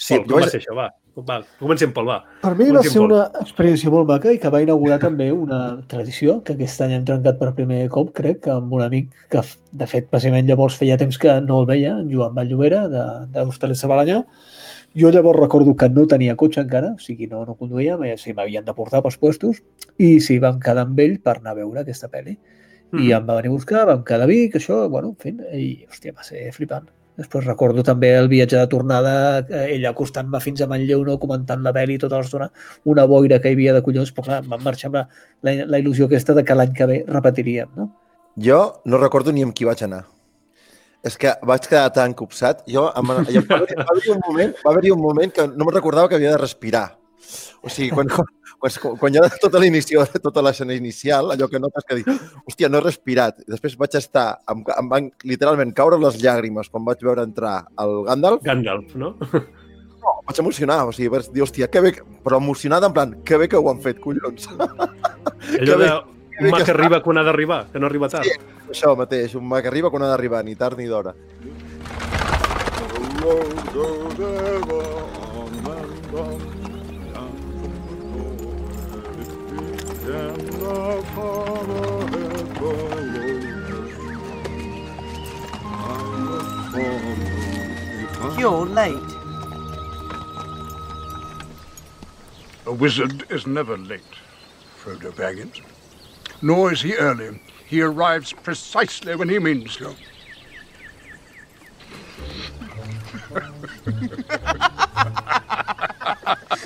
Sí, Pol, com va ser això? Va, va comencem, Pol, va. Per mi va Comencem, ser Pol. una experiència molt maca i que va inaugurar també una tradició que aquest any hem trencat per primer cop, crec, amb un amic que, de fet, bàsicament llavors feia temps que no el veia, en Joan Valllobera, de, de l'Hostalet de Balanyà. Jo llavors recordo que no tenia cotxe encara, o sigui, no, no conduïa, sigui, m'havien de portar pels puestos, i sí, vam quedar amb ell per anar a veure aquesta pel·li. I Mhm. em va venir a buscar, vam quedar a Vic, això, bueno, en fi, i, hòstia, va ser flipant. Després recordo també el viatge de tornada, ella acostant-me fins a Manlleu, no, comentant la pel·li tota l'estona, una boira que hi havia de collons, però clar, em van marxar amb la, la, la il·lusió aquesta de que l'any que ve repetiríem, no? Jo no recordo ni amb qui vaig anar. És que vaig quedar tan copsat. Jo, em, haver, va haver un moment, va haver un moment que no me'n recordava que havia de respirar. O sigui, quan, quan hi ha tota l'inició, tota l'escena inicial, allò que notes que dic, hòstia, no he respirat. I després vaig estar, em, em van literalment caure les llàgrimes quan vaig veure entrar el Gandalf. Gandalf, no? No, vaig emocionar, o sigui, vaig dir, hòstia, que bé, que- però emocionada en plan, que bé que ho han fet, collons. Allò bé- de un mà que arriba quan ha d'arribar, que no arriba tard. Sí, això mateix, un mà que arriba quan ha d'arribar, ni tard ni d'hora. You're late. A wizard is never late, Frodo Baggins. Nor is he early. He arrives precisely when he means to.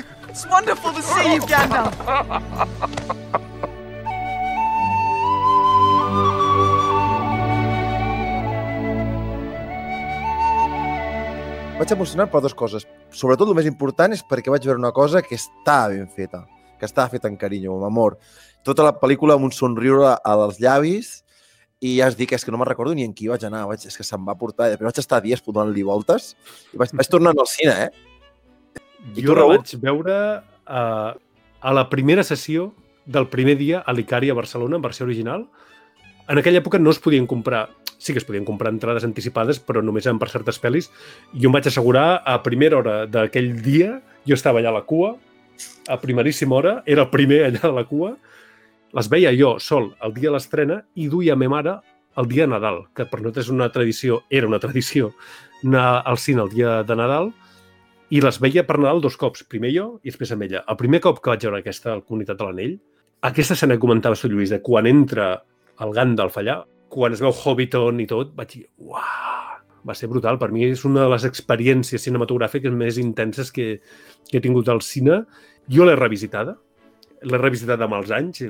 It's wonderful to see you, Gandalf. Vaig emocionar per dues coses. Sobretot el més important és perquè vaig veure una cosa que està ben feta, que està feta amb carinyo, amb amor. Tota la pel·lícula amb un somriure als llavis i ja es dic, és que no me'n recordo ni en qui vaig anar, vaig, és que se'm va portar, després vaig estar dies donant-li voltes i vaig, vaig tornar al cine, eh? I Jo tu, la vaig veure uh, a la primera sessió del primer dia a l'Icari a Barcelona, en versió original. En aquella època no es podien comprar, sí que es podien comprar entrades anticipades, però només eren per certes pel·lis. I jo em vaig assegurar a primera hora d'aquell dia, jo estava allà a la cua, a primeríssima hora, era el primer allà a la cua, les veia jo sol el dia de l'estrena i duia a ma mare el dia de Nadal, que per nosaltres és una tradició, era una tradició, anar al cine el dia de Nadal, i les veia per Nadal dos cops, primer jo i després amb ella. El primer cop que vaig veure aquesta al Comunitat de l'Anell, aquesta escena que comentava tu, Lluís, de quan entra el Gandalf allà, quan es veu Hobbiton i tot, vaig dir, uah, va ser brutal. Per mi és una de les experiències cinematogràfiques més intenses que, que he tingut al cine. Jo l'he revisitada, l'he revisitat amb els anys,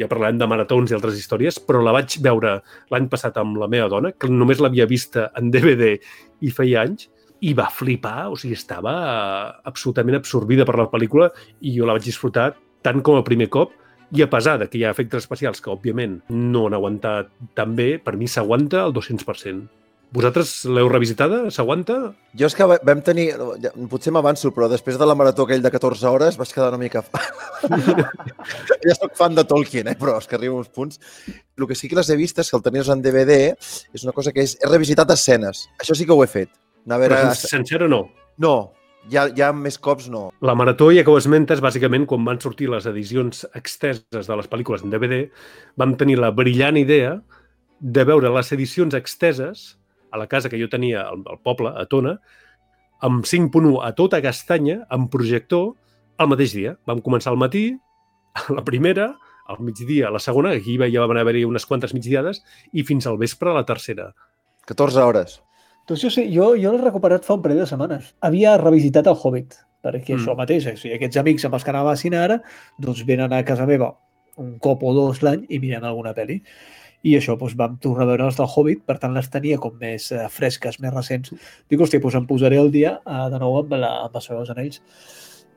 ja parlarem de maratons i altres històries, però la vaig veure l'any passat amb la meva dona, que només l'havia vista en DVD i feia anys, i va flipar, o sigui, estava eh, absolutament absorbida per la pel·lícula i jo la vaig disfrutar tant com el primer cop i a pesar de que hi ha efectes especials que, òbviament, no han aguantat tan bé, per mi s'aguanta al 200%. Vosaltres l'heu revisitada? S'aguanta? Jo és que va- vam tenir... Potser m'avanço, però després de la marató aquell de 14 hores vaig quedar una mica... ja sóc fan de Tolkien, eh? però és que arriba uns punts. El que sí que les he vist és que el tenies en DVD és una cosa que és... He revisitat escenes. Això sí que ho he fet. Anar a veure... Però sencera no. No, ja, ja més cops no. La marató, ja que ho esmentes, bàsicament, quan van sortir les edicions exteses de les pel·lícules en DVD, vam tenir la brillant idea de veure les edicions exteses a la casa que jo tenia al, al poble, a Tona, amb 5.1 a tota castanya, amb projector, el mateix dia. Vam començar al matí, la primera, al migdia, la segona, aquí ja van haver-hi unes quantes migdiades, i fins al vespre, la tercera. 14 hores. Doncs jo sí, jo, jo l'he recuperat fa un parell de setmanes. Havia revisitat el Hobbit, perquè Mm. això mateix, o sigui, aquests amics amb els que anava a cine ara, doncs venen a casa meva un cop o dos l'any i miren alguna pel·li. I això, doncs, vam tornar a veure els del Hobbit, per tant les tenia com més eh, fresques, més recents. Dic, hòstia, doncs em posaré el dia eh, de nou amb, la, amb el Senyor dels Anells.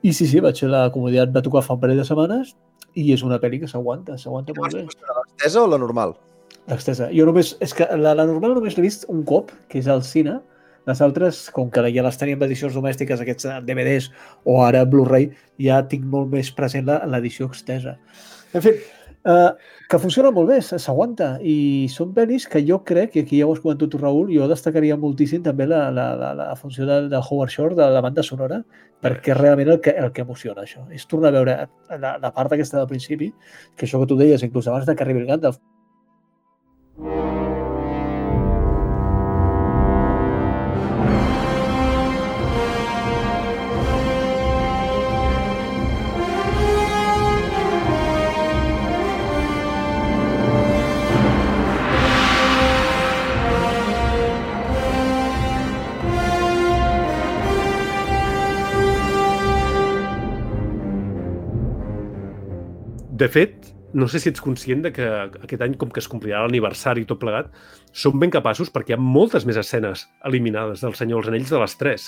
I sí, sí, vaig la comoditat, va tocar fa un parell de setmanes i és una pel·li que s'aguanta, s'aguanta molt bé. L'extesa o la normal? L'extesa. Jo només, és que la, la normal només l'he vist un cop, que és al cine. Les altres, com que ja les teníem edicions domèstiques, aquests eh, DVDs o ara Blu-ray, ja tinc molt més present l'edició extesa. En fi, eh, que funciona molt bé, s'aguanta. I són pel·lis que jo crec, i aquí ja ho has comentat tu, Raül, jo destacaria moltíssim també la, la, la, la funció de, de Howard Shore, de la banda sonora, perquè és realment el que, el que emociona això. És tornar a veure la, la part aquesta del principi, que això que tu deies, inclús abans de que arribi el Gandalf, De fet, no sé si ets conscient de que aquest any, com que es complirà l'aniversari i tot plegat, són ben capaços perquè hi ha moltes més escenes eliminades del Senyor dels Anells de les 3.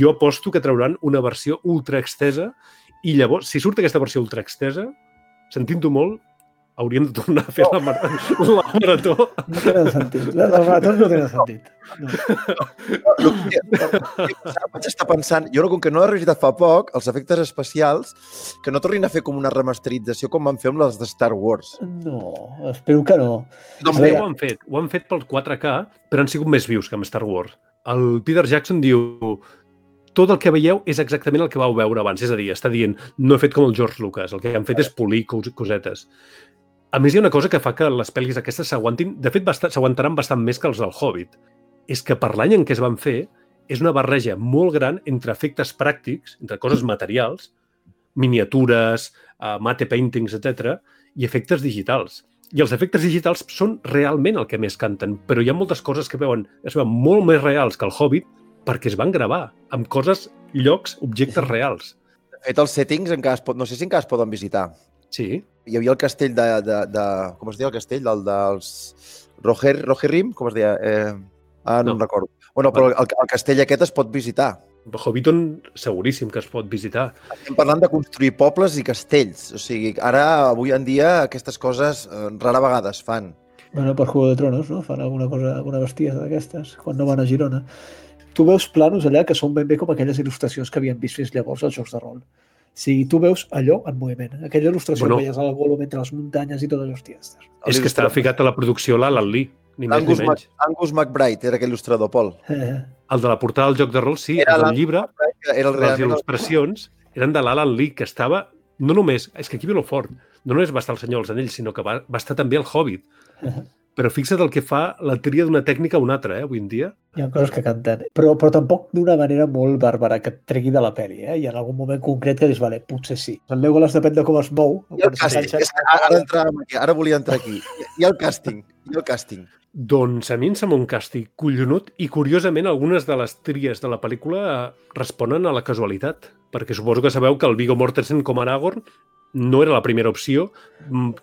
Jo aposto que trauran una versió ultra extesa i llavors, si surt aquesta versió ultra extesa, sentint-ho molt, hauríem de tornar a fer la, mar la marató. No tenen sentit. Les maratons no tenen sentit. El que vaig estar pensant, jo com que no he revisat fa poc, els efectes especials, que no tornin a fer com una remasterització com van fer amb les de Star Wars. No, espero que no. Doncs bé, ho han fet. Ho han fet pel 4K, però han sigut més vius que amb Star Wars. El Peter Jackson diu tot el que veieu és exactament el que vau veure abans. És a dir, està dient, no he fet com el George Lucas, el que han fet és polir cos cosetes. A més, hi ha una cosa que fa que les pel·lis aquestes s'aguantin, de fet, s'aguantaran bastant més que els del Hobbit. És que per l'any en què es van fer, és una barreja molt gran entre efectes pràctics, entre coses materials, miniatures, uh, mate paintings, etc, i efectes digitals. I els efectes digitals són realment el que més canten, però hi ha moltes coses que veuen, es veuen molt més reals que el Hobbit perquè es van gravar amb coses, llocs, objectes reals. De fet, els settings encara es pot, no sé si encara es poden visitar. Sí. Hi havia el castell de... de, de com es deia el castell? Del, dels... Roger, Rogerim? Com es deia? Eh, ah, no, no. em recordo. Bueno, però el, el castell aquest es pot visitar. Hobbiton seguríssim que es pot visitar. Estem parlant de construir pobles i castells. O sigui, ara, avui en dia, aquestes coses eh, rara vegada es fan. Bueno, per Juego de Tronos, no? Fan alguna cosa, alguna bestiesa d'aquestes, quan no van a Girona. Tu veus planos allà que són ben bé com aquelles il·lustracions que havien vist fins llavors als jocs de rol. Sigui, tu veus allò en moviment. Aquella il·lustració Bueno. bueno, veies al volum entre les muntanyes i tot allò, hòstia. ostres. És que estava ficat a la producció l'Alan Lee, ni més ni Angus, Mac, menys. Angus McBride era aquell il·lustrador, Pol. Eh, El de la portada del joc de rol, sí, Era el del llibre, Era el les el- il·lustracions eren de l'Alan Lee, que estava, no només, és que aquí ve lo fort, no només va estar el Senyor dels Anells, sinó que va, va estar també el Hobbit. Però fixa't el que fa la tria d'una tècnica a una altra, eh, avui en dia. Hi ha coses que canten, però, però tampoc d'una manera molt bàrbara, que et tregui de la pel·li, eh? I en algun moment concret que dius, vale, potser sí. El Legolas depèn de com es mou. I el càsting, és que ara, entràvem aquí, ara volia entrar aquí. I el càsting, i el càsting. Doncs a mi em sembla un càstig collonut i, curiosament, algunes de les tries de la pel·lícula eh, responen a la casualitat, perquè suposo que sabeu que el Viggo Mortensen com a Aragorn no era la primera opció,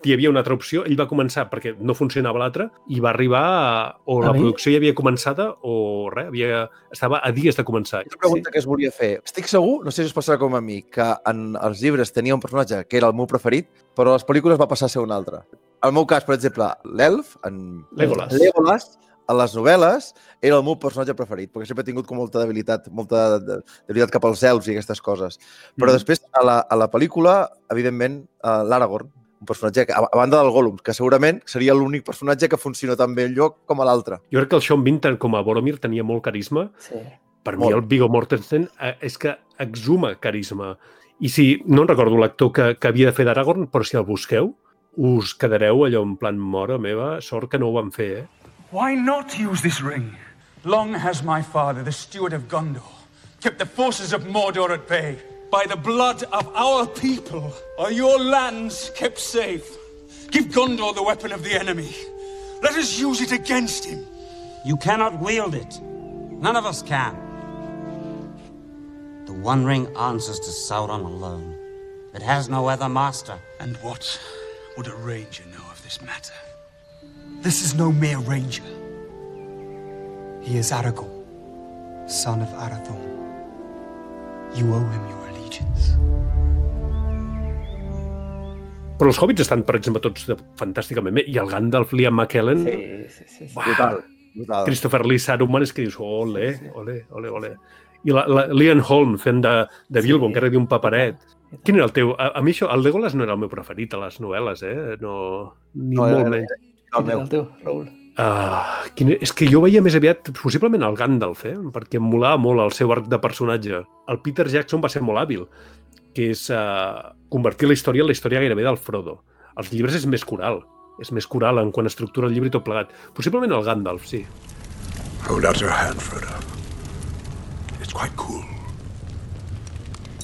hi havia una altra opció, ell va començar perquè no funcionava l'altra i va arribar a, o A la mi? producció ja havia començada o res, havia, estava a dies de començar. Una pregunta sí. que es volia fer. Estic segur, no sé si us passarà com a mi, que en els llibres tenia un personatge que era el meu preferit, però a les pel·lícules va passar a ser un altre. En el meu cas, per exemple, l'Elf, en Legolas. Legolas, a les novel·les, era el meu personatge preferit, perquè sempre he tingut com molta debilitat, molta de- debilitat cap als elfs i aquestes coses. Però Mhm. després, a la, a la pel·lícula, evidentment, uh, l'Aragorn, un personatge que, a, a banda del Gollum, que segurament seria l'únic personatge que funciona tan bé el lloc com a l'altre. Jo crec que el Sean Vinton com a Boromir tenia molt carisma. Sí. Per mi Molt. el Viggo Mortensen eh, és que exhuma carisma. I si, no en recordo l'actor que, que havia de fer d'Aragorn, però si el busqueu, us quedareu allò en plan mora meva, sort que no ho van fer, eh? Why not use this ring? Long has my father, the steward of Gondor, kept the forces of Mordor at bay. By the blood of our people are your lands kept safe. Give Gondor the weapon of the enemy. Let us use it against him. You cannot wield it. None of us can. The One Ring answers to Sauron alone. It has no other master. And what would a ranger know of this matter? This is no mere ranger. He is Aragorn, son of Arathorn. You owe him your allegiance. Però els hobbits estan, per exemple, tots de, fantàsticament bé. I el Gandalf, Liam McKellen... Sí, sí, sí. sí. Brutal, brutal. Christopher Lee Saruman és que dius, ole, ole, ole, ole. I la, la, Liam Holm fent de, de Bilbo, sí. encara diu un paperet. Quin era el teu? A, a mi això, el Legolas no era el meu preferit a les novel·les, eh? No, ni No, era- molt menys. El meu. El teu, Raül. Uh, quin, és que jo veia més aviat, possiblement, el Gandalf, eh? perquè em molava molt el seu arc de personatge. El Peter Jackson va ser molt hàbil, que és uh, convertir la història en la història gairebé del Frodo. Els llibres és més coral, és més coral en quan estructura el llibre i tot plegat. Possiblement el Gandalf, sí. Hold out your hand, Frodo. It's quite cool.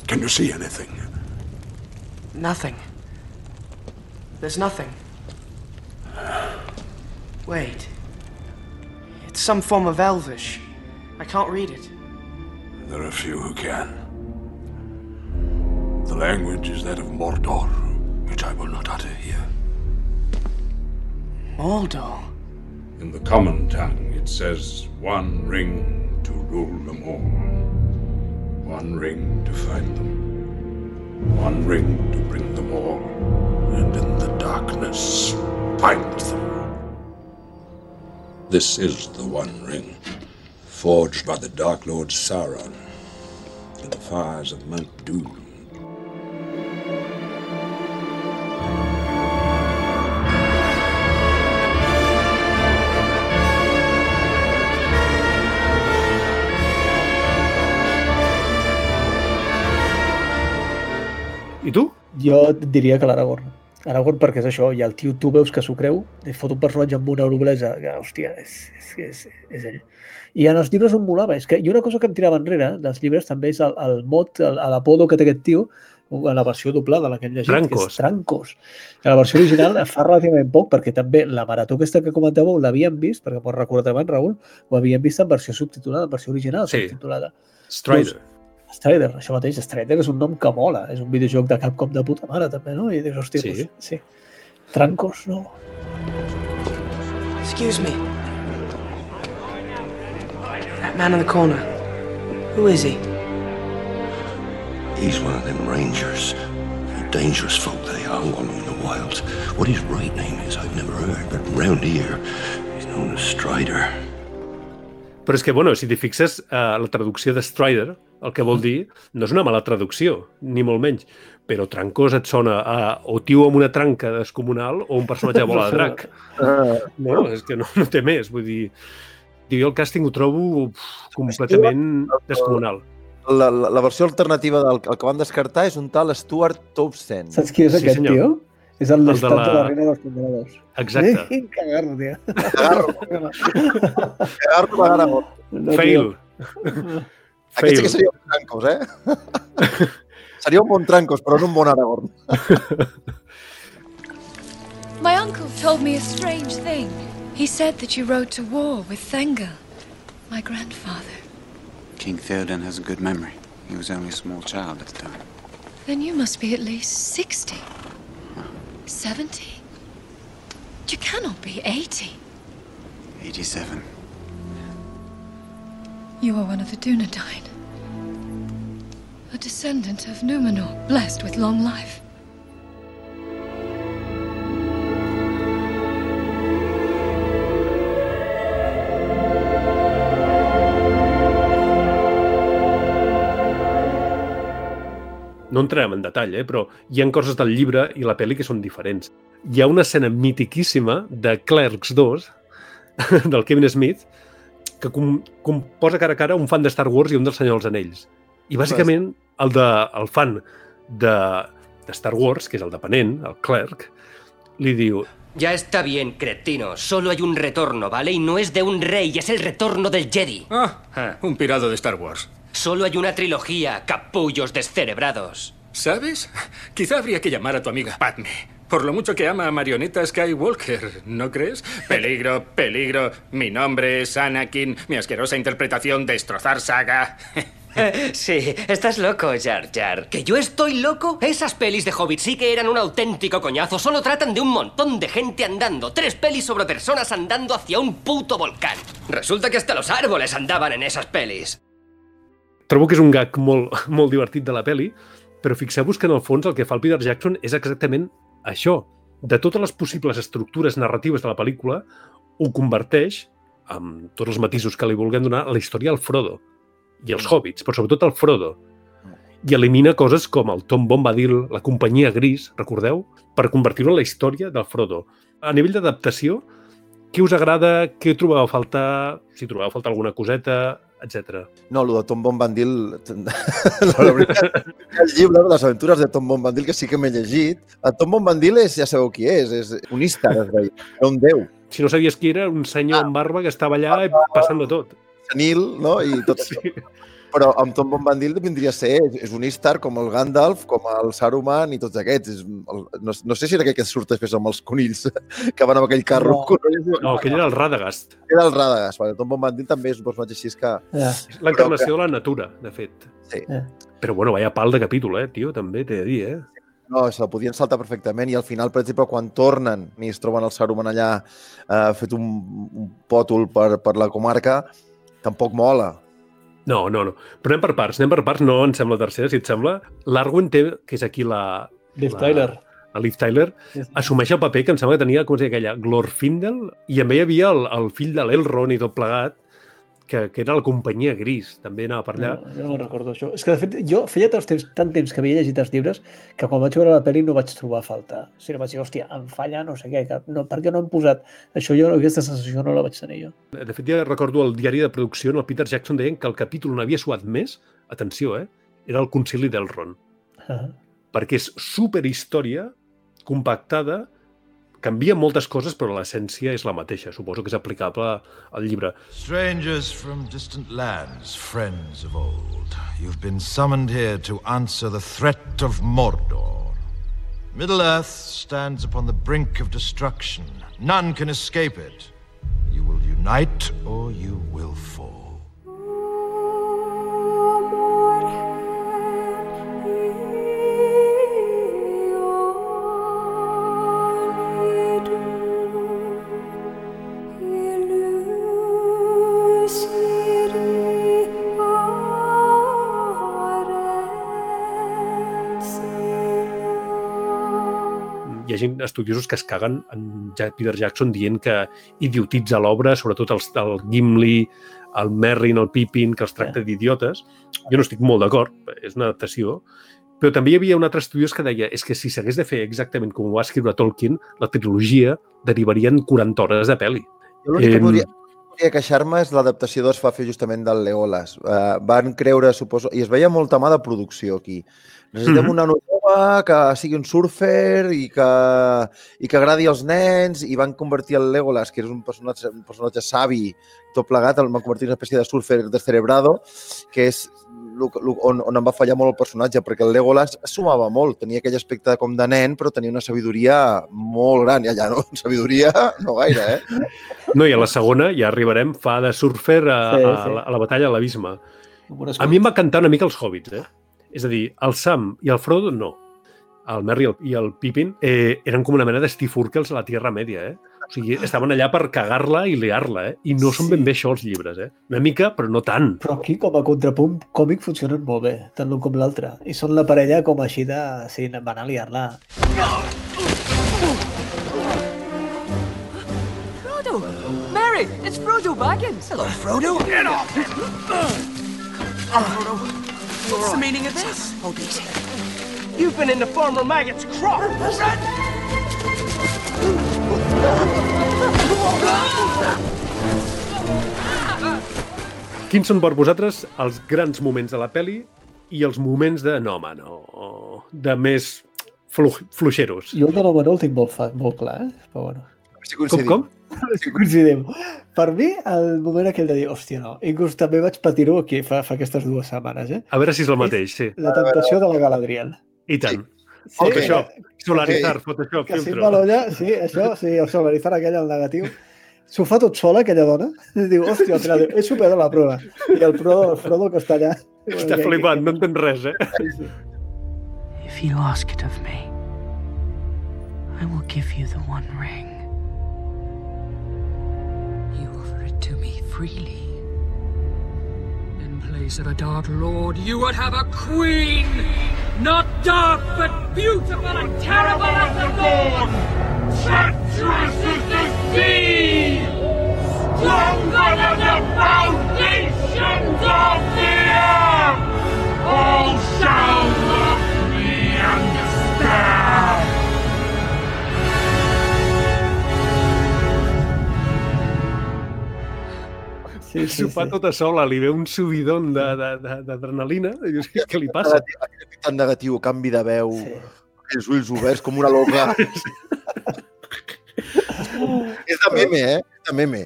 Can you see anything? Nothing. There's nothing. Wait. It's some form of Elvish. I can't read it. There are few who can. The language is that of Mordor, which I will not utter here. Mordor. In the common tongue, it says one ring to rule them all, one ring to find them, one ring to bring them all, and in the darkness find them. This is the One Ring, forged by the Dark Lord Sauron in the fires of Mount Doom. I tu? Jo et diria que l'Aragorn. Aragorn perquè és això, i el tio tu veus que s'ho creu, fot un personatge amb una noblesa, que, hòstia, és, és, és, és ell. I en els llibres on molava, és que, i una cosa que em tirava enrere dels llibres també és el, el mot, l'apodo que té aquest tio, en la versió doblada, la que hem llegit, que Trancos. és Trancos. Que la versió original fa relativament poc, perquè també la marató aquesta que comentàveu l'havíem vist, perquè m'ho recordat abans, Raül, ho havíem vist en versió subtitulada, en versió original Sí. subtitulada. Strider. Doncs, Strider, això mateix, Strider és un nom que mola, és un videojoc de Capcom de puta mare també, no? I dius, hòstia, Sí. Doncs, sí. Trancos, no? Excuse me. That man in the corner. Who is he? He's one of them rangers. Dangerous folk they are wandering in the wilds. What his right name is, I've never heard, but round here, he's known as Strider. Però és que, bueno, si t'hi fixes, eh, la traducció de Strider, el que vol dir, no és una mala traducció, ni molt menys, però Trancós et sona a o tio amb una tranca descomunal o un personatge de bola de drac. No, és que no, no té més, vull dir... Jo el càsting ho trobo uf, completament descomunal. La, la, la versió alternativa del el que van descartar és un tal Stuart Townsend. Saps qui és Sí, aquest, senyor. tio? És el El de l'estat de, la- la reina dels congeladors. Exacte. Eh, cagarro, tio. Cagarro de Aragorn. No, Fail. Aquest sí que Fail. seria un trancos, eh? seria un bon trancos, però no un bon Aragorn. My uncle told me a strange thing. He said that you rode to war with Thengel, my grandfather. King Theoden has a good memory. He was only a small child at the time. Then you must be at least 60. 70? You cannot be 80. 87. You are one of the Dunedain. A descendant of Numenor, blessed with long life. No entrarem en detall, eh? però hi han coses del llibre i la pel·li que són diferents. Hi ha una escena mitiquíssima de Clerks 2, del Kevin Smith, que com, com posa cara a cara un fan de Star Wars i un del Senyor dels Anells. I bàsicament el, de, el fan de, de Star Wars, que és el depenent, el clerk, li diu Ya está bien, cretino. Solo hay un retorno, ¿vale? Y no es de un rey, es el retorno del Jedi. Ah, un pirado de Star Wars. Solo hay una trilogía, capullos descerebrados. ¿Sabes? Quizá habría que llamar a tu amiga Padme. Por lo mucho que ama a Marioneta Skywalker, ¿no crees? Peligro, peligro. Mi nombre es Anakin. Mi asquerosa interpretación destrozar saga. Sí, estás loco, Jar Jar. ¿Que yo estoy loco? Esas pelis de Hobbit sí que eran un auténtico coñazo. Solo tratan de un montón de gente andando. Tres pelis sobre personas andando hacia un puto volcán. Resulta que hasta los árboles andaban en esas pelis. trobo que és un gag molt, molt divertit de la peli, però fixeu-vos que en el fons el que fa el Peter Jackson és exactament això. De totes les possibles estructures narratives de la pel·lícula, ho converteix, amb tots els matisos que li vulguem donar, a la història del Frodo i els hobbits, però sobretot el Frodo. I elimina coses com el Tom Bombadil, la companyia gris, recordeu? Per convertir-ho en la història del Frodo. A nivell d'adaptació, què us agrada? Què trobeu a faltar? Si trobeu a faltar alguna coseta, etc. No, el de Tom Bombadil... la veritat, el llibre de les aventures de Tom Bombadil, que sí que m'he llegit. El Tom Bombadil és, ja sabeu qui és, és un es deia. Era un déu. Si no sabies qui era, un senyor amb barba que estava allà passant de tot. Senil, no? I tot sí. això. Però amb Tom Bombadil vindria a ser, és, un Istar com el Gandalf, com el Saruman i tots aquests. És, el, no, no sé si era aquell que surt després amb els conills que van amb aquell carro. No, no aquell era el Radagast. Era el Radagast. Vale. Tom Bombadil també és un personatge així que... És l'encarnació de la natura, de fet. Sí. Ja. Però bueno, vaya pal de capítol, eh, tio, també t'he de dir, eh? No, se la podien saltar perfectament i al final, per exemple, quan tornen i es troben el Saruman allà eh, fet un, un pòtol per, per la comarca, tampoc mola. No, no, no. Però anem per parts, anem per parts. No em sembla tercera, si et sembla. L'Arwen té, que és aquí la... Liv la, Tyler. La Liv Tyler, assumeix el paper que em sembla que tenia, com es deia aquella, Glorfindel, i també hi havia el, el fill de l'Elrond i tot plegat, que, que era la companyia gris, també anava per allà. No, jo no recordo això. És que, de fet, jo feia tant temps, tant temps que havia llegit els llibres que quan vaig veure la pel·li no vaig trobar falta. O sigui, vaig dir, hòstia, em falla no sé què, que no, per què no han posat això? Jo aquesta sensació no la vaig tenir jo. De fet, ja recordo el diari de producció, en el Peter Jackson deien que el capítol on havia suat més, atenció, eh, era el concili del Ron. Ah. Perquè és superhistòria, compactada, canvia moltes coses, però l'essència és la mateixa. Suposo que és aplicable al llibre. Strangers from distant lands, friends of old, you've been summoned here to answer the threat of Mordor. Middle-earth stands upon the brink of destruction. None can escape it. You will unite or you will fall. Gent estudiosos que es caguen en Peter Jackson dient que idiotitza l'obra, sobretot el, el Gimli, el Merrin, el Pippin, que els tracta d'idiotes. Jo no estic molt d'acord, és una adaptació, però també hi havia un altre estudiós que deia és que si s'hagués de fer exactament com ho va escriure Tolkien, la trilogia derivaria en 40 hores de pel·li. Jo l'únic que podria, podria queixar-me és l'adaptació es va fer justament del Legolas. Uh, van creure, suposo, i es veia molta mà de producció aquí. Necessitem Mhm. una nova que sigui un surfer i que, i que agradi als nens i van convertir el Legolas, que és un personatge, un personatge savi, tot plegat, el van convertir en una espècie de surfer descerebrado, que és on, on em va fallar molt el personatge, perquè el Legolas sumava molt, tenia aquell aspecte com de nen, però tenia una sabidoria molt gran, i allà no, sabidoria no gaire, eh? No, i a la segona, ja arribarem, fa de surfer a, Sí, a, sí. la, a la batalla a l'abisme. A mi em va cantar una mica els hobbits, eh? És a dir, el Sam i el Frodo no. El Merry i el, i el Pippin eh, eren com una mena de Steve Urkels a la Tierra Media, eh? O sigui, estaven allà per cagar-la i liar-la, eh? I no són ben bé això els llibres, eh? Una mica, però no tant. Però aquí, com a contrapunt còmic, funcionen molt bé, tant l'un com l'altre. I són la parella com així de... Sí, van a liar-la. Frodo! Mary, it's Frodo Baggins! Hello, Frodo! Get off him! Frodo, what's the meaning of this? Hold easy. You've been in the former maggot's crop! Quins són per vosaltres els grans moments de la peli i els moments de, no, home, no, de més flu fluixeros? Jo el de el tinc molt, fa, molt clar, eh? però bueno. Sí, Com, com? Sí, coincidim. Per mi, el moment aquell de dir, hòstia, no. Inclús també vaig patir-ho aquí fa, fa aquestes dues setmanes, eh? A veure si és el mateix, sí. La tentació de la Galadriel. I tant. Sí, Photoshop, que- solaritzar, que- Photoshop, Que filtro. Malolla, sí, això, sí, el solaritzar aquell, el negatiu. S'ho fa tot sola, aquella dona. I diu, hòstia, al final diu, he superat la prova. I el Frodo, el Frodo que està allà... Està flipant, no entén res, eh? If you ask it of me, I will give you the One Ring. Freely. In place of a Dark Lord, you would have a queen! Not dark, but beautiful and terrible as the dawn! Treacherous as the sea! Stronger than the foundations of the earth! All shall love me and despair! Sí, S'ho fa tota sola, li ve un subidon de- de- de- d'adrenalina. I dius, què, què li passa? Negatiu, tan negatiu, canvi de veu, sí. els ulls oberts com una loca. és de meme, eh? És de meme.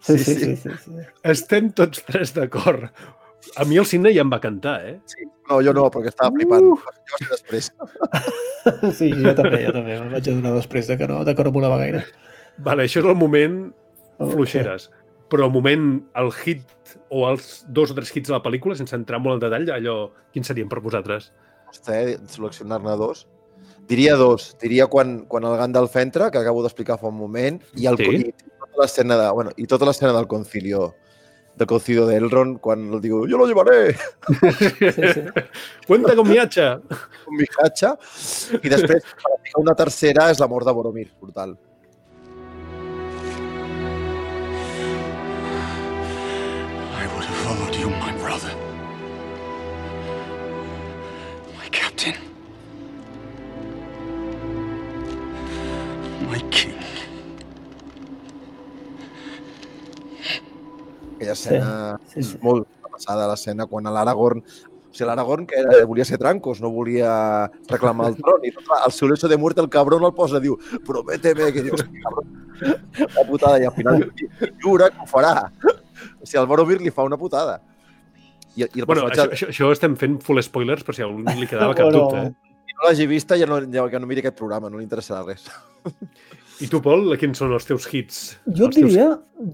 Sí, sí, sí. sí, sí. Estem tots tres d'acord. A mi el cine ja em va cantar, eh? Sí. No, jo no, perquè estava flipant. Uh! Jo ser després. Sí, jo també, jo també. Me'n vaig adonar després de que no, de que no volava gaire. Vale, això és el moment fluixeres. Però el moment, el hit o els dos o tres hits de la pel·lícula, sense entrar molt en detall, allò, quins serien per vosaltres? Costa, eh, seleccionar-ne dos. Diria dos. Diria quan, quan el Gandalf entra, que acabo d'explicar fa un moment, i, el, Sí. i tota l'escena de, bueno, i tota l'escena del concilio del concilio de Elrond, quan el diu, jo lo llevaré, Cuenta con mi hacha. con mi hacha, i després, una tercera, és la mort de Boromir, brutal. My captain. My king. Aquella escena sí, sí, sí. molt passada, l'escena quan l'Aragorn o sigui, l'Aragorn que era, volia ser trancos, no volia reclamar el tron. I clar, el seu lecho de muerte, el cabrón el posa, diu, prométeme que dius, cabrón, la putada, i al final jura que ho farà. O sigui, el Boromir li fa una putada. I, i el Bueno, això, personatge, això, això estem fent full spoilers per si a algú li quedava cap Bueno, dubte. Eh? si no l'hagi vista, ja no, ja, que no miri aquest programa, no li interessarà res. I tu, Pol, quins són els teus hits? Jo els teus- diria,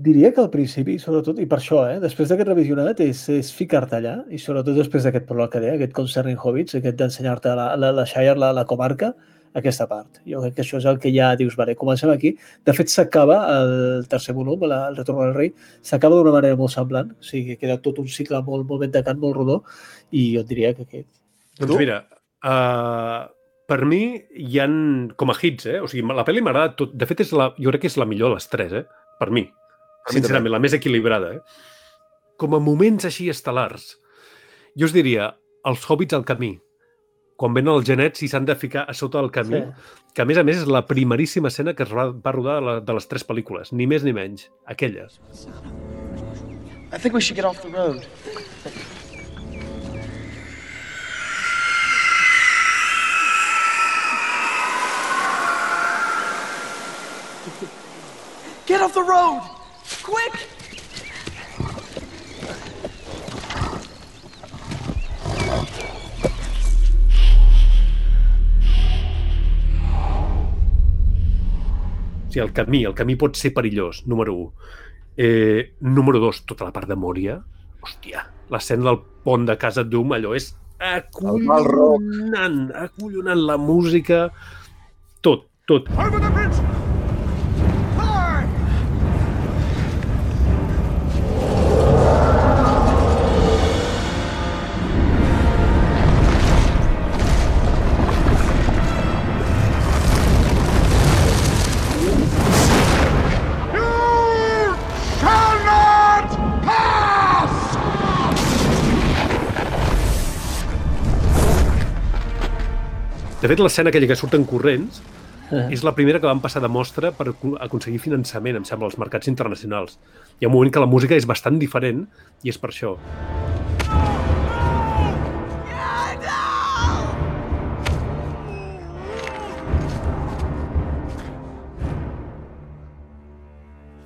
diria que al principi, sobretot, i per això, eh, després d'aquest revisionat, és, és ficar-te allà, i sobretot després d'aquest pròleg que deia, aquest Concerning Hobbits, aquest d'ensenyar-te la, la, la Shire, la, la comarca, aquesta part. Jo crec que això és el que ja dius, vale, comencem aquí. De fet, s'acaba el tercer volum, la, el retorn del rei, s'acaba d'una manera molt semblant, o sigui, queda tot un cicle molt, molt ben tacat, molt rodó, i jo et diria que aquest. Doncs mira, uh, per mi hi han com a hits, eh? O sigui, la pel·li m'agrada tot. De fet, és la, jo crec que és la millor de les tres, eh? Per mi. mi Sincerament, la més equilibrada, eh? Com a moments així estel·lars, jo us diria els hobbits al camí, quan venen els genets i s'han de ficar a sota del camí, Sí. que a més a més és la primeríssima escena que es va, va rodar de, la, de les tres pel·lícules, ni més ni menys, aquella. I think we should get off the road. Get off the road! Quick! Sigui, el camí, el camí pot ser perillós, número 1. Eh, número 2, tota la part de Mòria. Hòstia, l'escena del pont de Casa Doom, allò és acollonant, acollonant la música, tot, tot. Over the bridge! De fet, l'escena aquella que surten corrents és la primera que van passar de mostra per aco- aconseguir finançament, em sembla, als mercats internacionals. Hi ha un moment que la música és bastant diferent i és per això.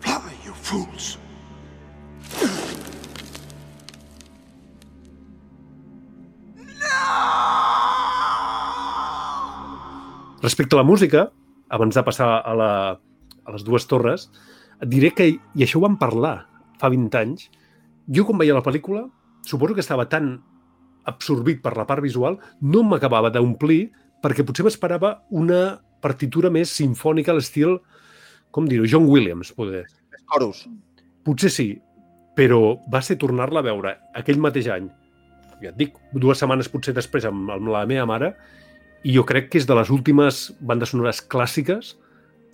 Fly, you fools! Respecte a la música, abans de passar a, la, a les dues torres, et diré que, i això ho vam parlar fa 20 anys, jo quan veia la pel·lícula, suposo que estava tan absorbit per la part visual, no m'acabava d'omplir perquè potser m'esperava una partitura més sinfònica a l'estil, com dir-ho, John Williams, poder. Coros. Potser sí, però va ser tornar-la a veure aquell mateix any, ja et dic, dues setmanes potser després amb, amb la meva mare, i jo crec que és de les últimes bandes sonores clàssiques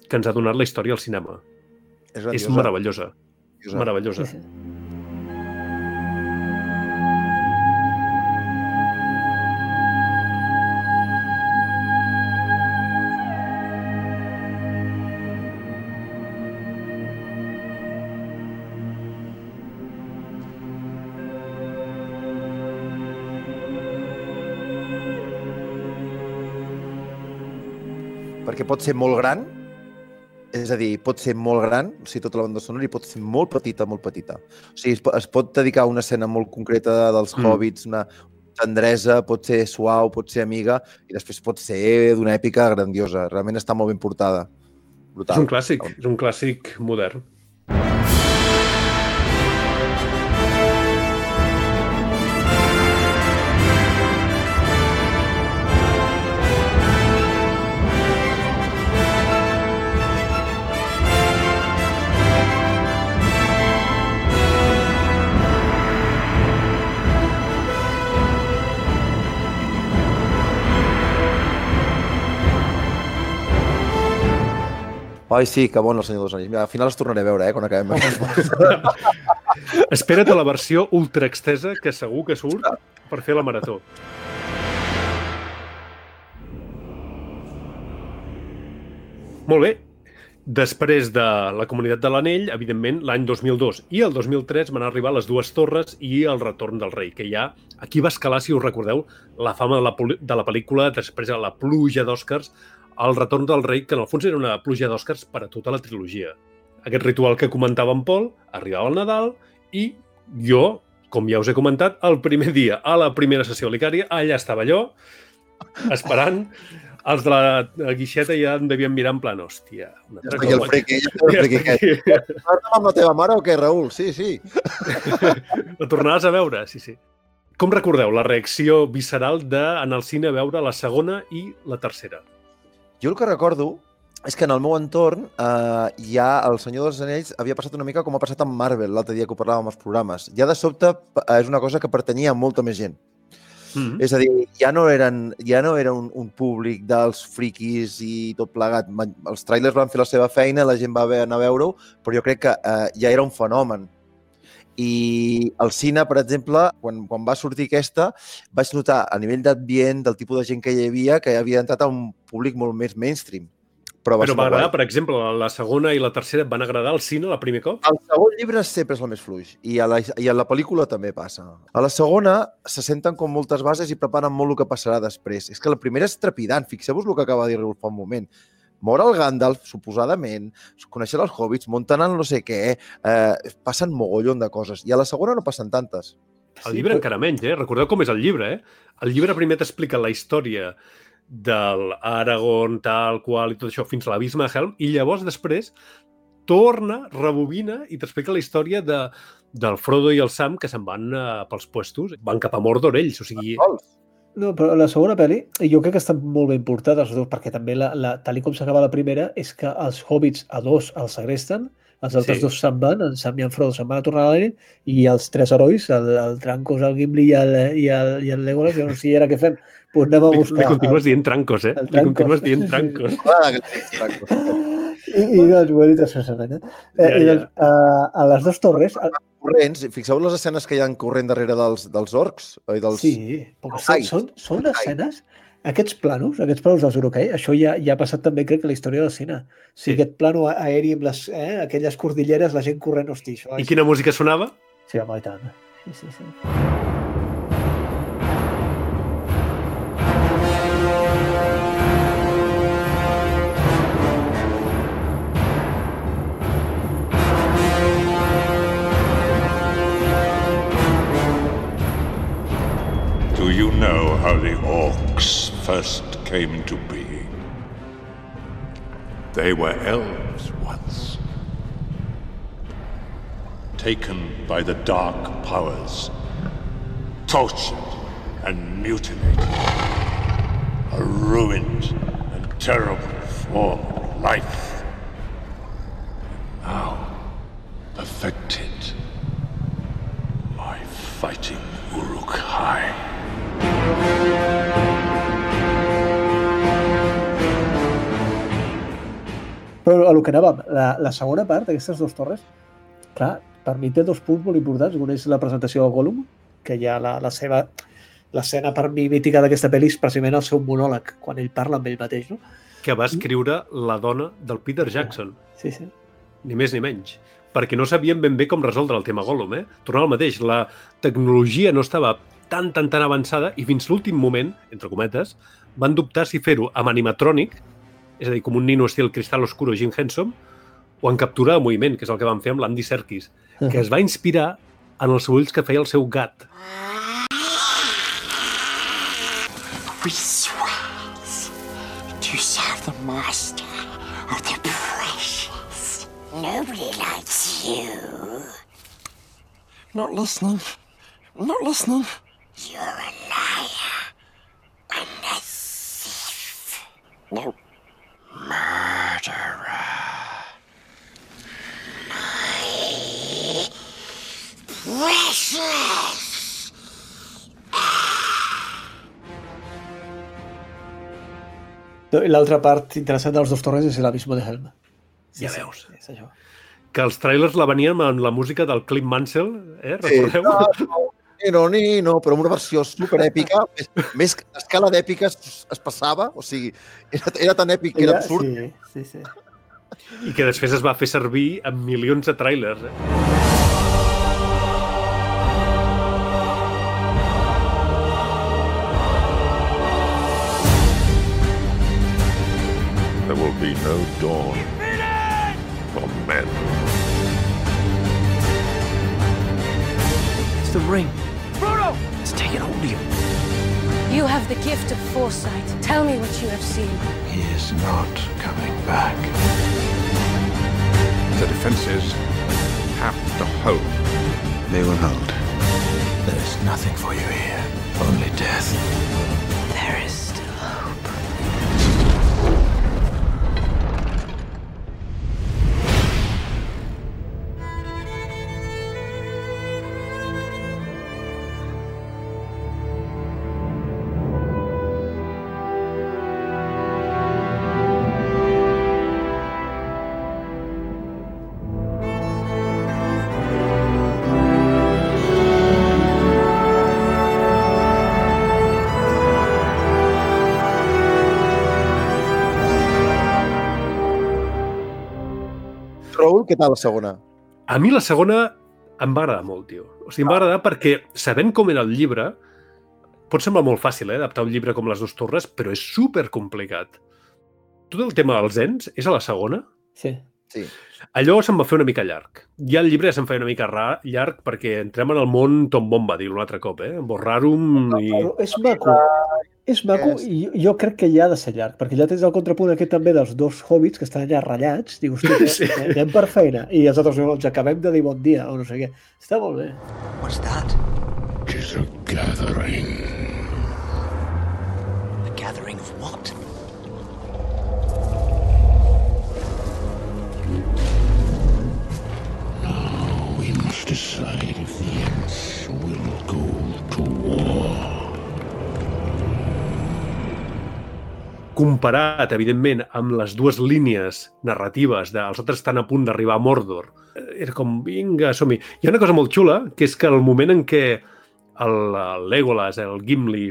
que ens ha donat la història al cinema. És, És meravellosa. És meravellosa. Sí, sí. Pot ser molt gran, és a dir, pot ser molt gran, o sigui, tota la banda sonora, i pot ser molt petita, molt petita. O sigui, es, po- es pot dedicar a una escena molt concreta dels mm. hobbits, una tendresa, pot ser suau, pot ser amiga, i després pot ser d'una èpica grandiosa. Realment està molt ben portada. Brutal. És un clàssic, és un clàssic modern. Ai, sí, que bon el Senyor dels Anells. Mira, al final els tornaré a veure, eh, quan acabem. Espera't a la versió ultra extesa que segur que surt per fer la marató. Molt bé. Després de la Comunitat de l'Anell, evidentment, l'any 2002 i el 2003 van arribar les dues torres i el retorn del rei, que ja aquí va escalar, si us recordeu, la fama de la, de la pel·lícula, després de la pluja d'Oscars, el retorn del rei, que en el fons era una pluja d'Oscars per a tota la trilogia. Aquest ritual que comentava en Pol, arribava el Nadal i jo, com ja us he comentat, el primer dia, a la primera sessió licària, allà estava jo, esperant els de la guixeta ja em devien mirar en plan, hòstia... Un Ja està aquí el friqui, ja està el friqui aquest. Torna'm amb la teva mare o què, Raül? Sí, sí. La tornaràs a veure, sí, sí. Com recordeu la reacció visceral d'anar al cine a veure la segona i la tercera? Jo el que recordo és que en el meu entorn eh, ja El Senyor dels Anells havia passat una mica com ha passat amb Marvel l'altre dia que ho parlàvem als programes. Ja de sobte eh, és una cosa que pertanyia a molta més gent. Mm -hmm. És a dir, ja no eren, ja no era un, un públic dels friquis i tot plegat. Els trailers van fer la seva feina, la gent va haver anar a veure-ho, però jo crec que eh, ja era un fenomen. I al cine, per exemple, quan, quan va sortir aquesta, vaig notar a nivell d'ambient, del tipus de gent que hi havia, que havia entrat a un públic molt més mainstream. Però va Però va agradar, guai. per exemple, la segona i la tercera et van agradar al cine el primer cop? El segon llibre sempre és el més fluix i a, la, i a la pel·lícula també passa. A la segona se senten com moltes bases i preparen molt el que passarà després. És que la primera és trepidant. Fixeu-vos el que acaba de dir Raül fa un moment. Mor el Gandalf, suposadament, conèixer els hobbits, munten el no sé què, eh, passen mogollon de coses. I a la segona no passen tantes. El llibre encara menys, eh? Recordeu com és el llibre, eh? El llibre primer t'explica la història del Aragorn, tal qual, i tot això, fins a l'abisme de Helm, i llavors després torna, rebobina i t'explica la història de, del Frodo i el Sam que se'n van uh, pels puestos, van cap a Mordor ells, o sigui... No, però la segona pel·li, jo crec que estan molt ben portades les dues, perquè també, la, la, tal com s'acaba la primera, és que els hobbits a dos els segresten, els altres Sí. dos se'n van, en Sam i en Frodo se'n van a tornar a l'Eren, i els tres herois, el, el Trancos, el Gimli i el, i el, i el Legolas, jo no sé, i ara què fem? Pues anem a Li, buscar... li continues dient trancos, eh? el Li continues Trancos. dient trancos. I, i doncs, ho he dit assessament, eh? Ja, eh I ja. doncs, a, a les dues torres... A... Corrents, fixeu les escenes que hi ha corrent darrere dels, dels orcs? Oi, dels... Sí, però són, són, són escenes... Aquests planos, aquests planos dels Urukai, això ja, ja ha passat també, crec, que a la història del cine. O sigui, Sí. aquest plano aeri amb les, eh, aquelles cordilleres, la gent corrent, hosti, això... I quina música sonava? Sí, home, i tant. Sí, sí, sí. Know how the orcs first came into being? They were elves once. Taken by the dark powers, tortured and mutilated. A ruined and terrible form of life. Now, perfected by fighting Uruk-hai. Però a lo que anàvem, la, la segona part d'aquestes dues torres, clar, per mi té dos punts molt importants. Un és la presentació de Gollum, que ja la, la seva l'escena per mi mítica d'aquesta pel·li és precisament el seu monòleg, quan ell parla amb ell mateix, no? Que va escriure la dona del Peter Jackson. Sí, sí. Ni més ni menys. Perquè no sabien ben bé com resoldre el tema Gollum, eh? Tornar al mateix. La tecnologia no estava tan, tan, tan avançada i fins l'últim moment, entre cometes, van dubtar si fer-ho amb animatrònic, és a dir, com un nino estil Cristal Oscuro Jim Henson, o en captura de moviment, que és el que van fer amb l'Andy Serkis, que es va inspirar en els ulls que feia el seu gat. We swears to serve the master of the precious. Nobody likes you. Not listening. Not listening. You're a liar. And a thief. No. Murderer. My precious. I L'altra part interessant de les dues torres és l'abisme de Helm. ja veus. És això. Que els trailers la veníem amb la música del Clint Mansell, eh? Recordeu? Sí. No, no, ni, no, però amb una versió superèpica, més, més que l'escala d'èpica es, es passava, o sigui, era, era tan èpic que era absurd. Sí, sí, sí. I que després es va fer servir en milions de trailers. Eh? There will be no dawn for men. It's the ring. Frodo! It's taken hold of you. You have the gift of foresight. Tell me what you have seen. He is not coming back. The defenses have to hold. They will hold. There is nothing for you here, only death. There is què tal la segona? A mi la segona em va agradar molt, tio. O sigui, em va agradar perquè, sabent com era el llibre, pot semblar molt fàcil, eh, adaptar un llibre com Les dues torres, però és super complicat. Tot el tema dels ens és a la segona. Sí. Sí. Allò se'm va fer una mica llarg. Ja el llibre ja se'm feia una mica llarg perquè entrem en el món Tom Bomba, dir un altre cop, eh? Borrar-ho i... És maco. És maco i jo- jo crec que ja ha de ser llarg, perquè ja tens el contrapunt aquest també dels dos hobbits que estan allà ratllats, dius, hosti, Sí. anem per feina, i els altres no, ens acabem de dir bon dia, o no sé què. Està molt bé. What's that? Tis a gathering. A gathering of what? Now we must decide comparat, evidentment, amb les dues línies narratives dels altres estan a punt d'arribar a Mordor, eh, era com, vinga, som-hi. Hi ha una cosa molt xula, que és que el moment en què el, el Legolas, el Gimli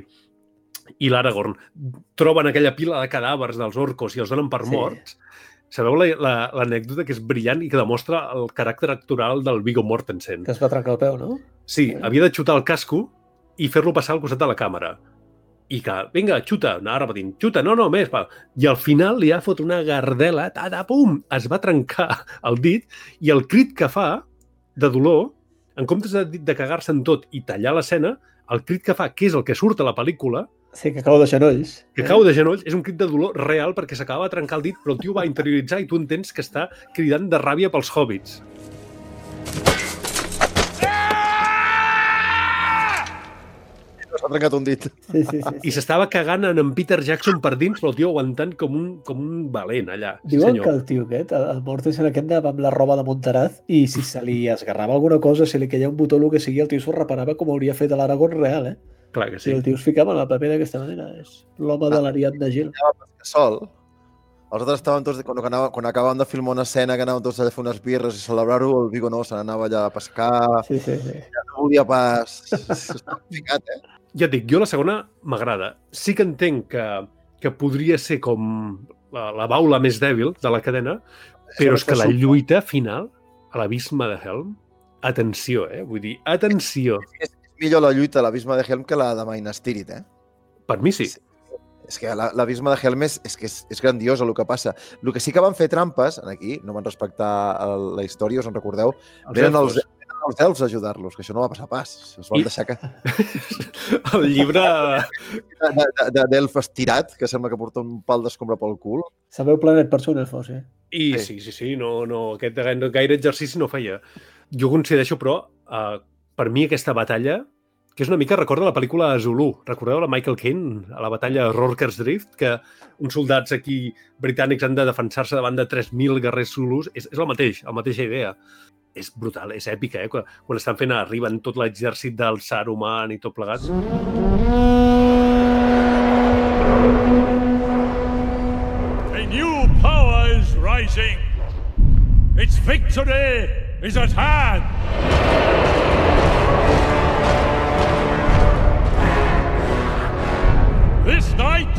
i l'Aragorn troben aquella pila de cadàvers dels orcos i els donen per Sí. morts, sabeu la- la- l'anècdota que és brillant i que demostra el caràcter actoral del Viggo Mortensen? Que es va trencar el peu, no? Sí, havia de xutar el casco i fer-lo passar al costat de la càmera. I que, vinga, xuta, anava repetint, xuta, no, no, més, va. I al final li ha fot una gardela, tada, pum, es va trencar el dit i el crit que fa de dolor, en comptes de, de cagar-se en tot i tallar l'escena, el crit que fa, que és el que surt a la pel·lícula, Sí, que cau de genolls. que cau de genolls, és un crit de dolor real perquè s'acaba de trencar el dit, però el tio va interioritzar i tu entens que està cridant de ràbia pels hobbits. S'ha trencat un dit. Sí, sí, sí. I s'estava cagant en en Peter Jackson per dins, però el tio aguantant com un, com un valent allà. Sí, Diuen senyor. que el tio aquest, el, el Mortensen aquest anava amb la roba de Montaraz i si se li esgarrava alguna cosa, si li queia un botó o el que sigui, el tio s'ho reparava com hauria fet a l'Aragorn real, eh? Clar que sí. el tio es ficava en el paper d'aquesta manera, és l'home de l'Ariadna Gil. Sol. Els altres estaven tots, quan, anava, quan acabàvem de filmar una escena que anàvem tots allà a fer unes birres i celebrar-ho, el Vigo no, se n'anava allà a pescar, Sí, sí, sí. ja no volia pas... S'estava ficat, eh? Ja et dic, jo la segona m'agrada. Sí que entenc que, que podria ser com la, la baula més dèbil de la cadena, però és que la lluita final a l'abisme de Helm, atenció, eh? Vull dir, atenció. És millor la lluita a l'abisme de Helm que la de Minas Tirith, eh? Per mi sí. És que la- l'abisme de Helm és, és que és, és grandiosa el que passa. El que sí que van fer trampes, en aquí, no van respectar el, la història, us en recordeu? Els Venen els, els elfs a ajudar-los, que això no va passar pas. Es van I- deixar que... El llibre... de- de- de- D'elf estirat, que sembla que porta un pal d'escombra pel cul. Sabeu planet per ser un elfos, eh? I sí, sí, sí, no, no, aquest gaire, gaire exercici no feia. Jo coincideixo, però, uh, per mi aquesta batalla, que és una mica, recorda la pel·lícula Zulu. Recordeu la Michael Caine, a la batalla de Rorker's Drift, que uns soldats aquí britànics han de defensar-se davant de 3.000 guerrers Zulus? És, és el mateix, la mateixa idea. És brutal, és èpica, eh? Quan, quan estan fent, arriben tot l'exèrcit del Saruman i tot plegat. A new power is rising. Victory is at hand! This night,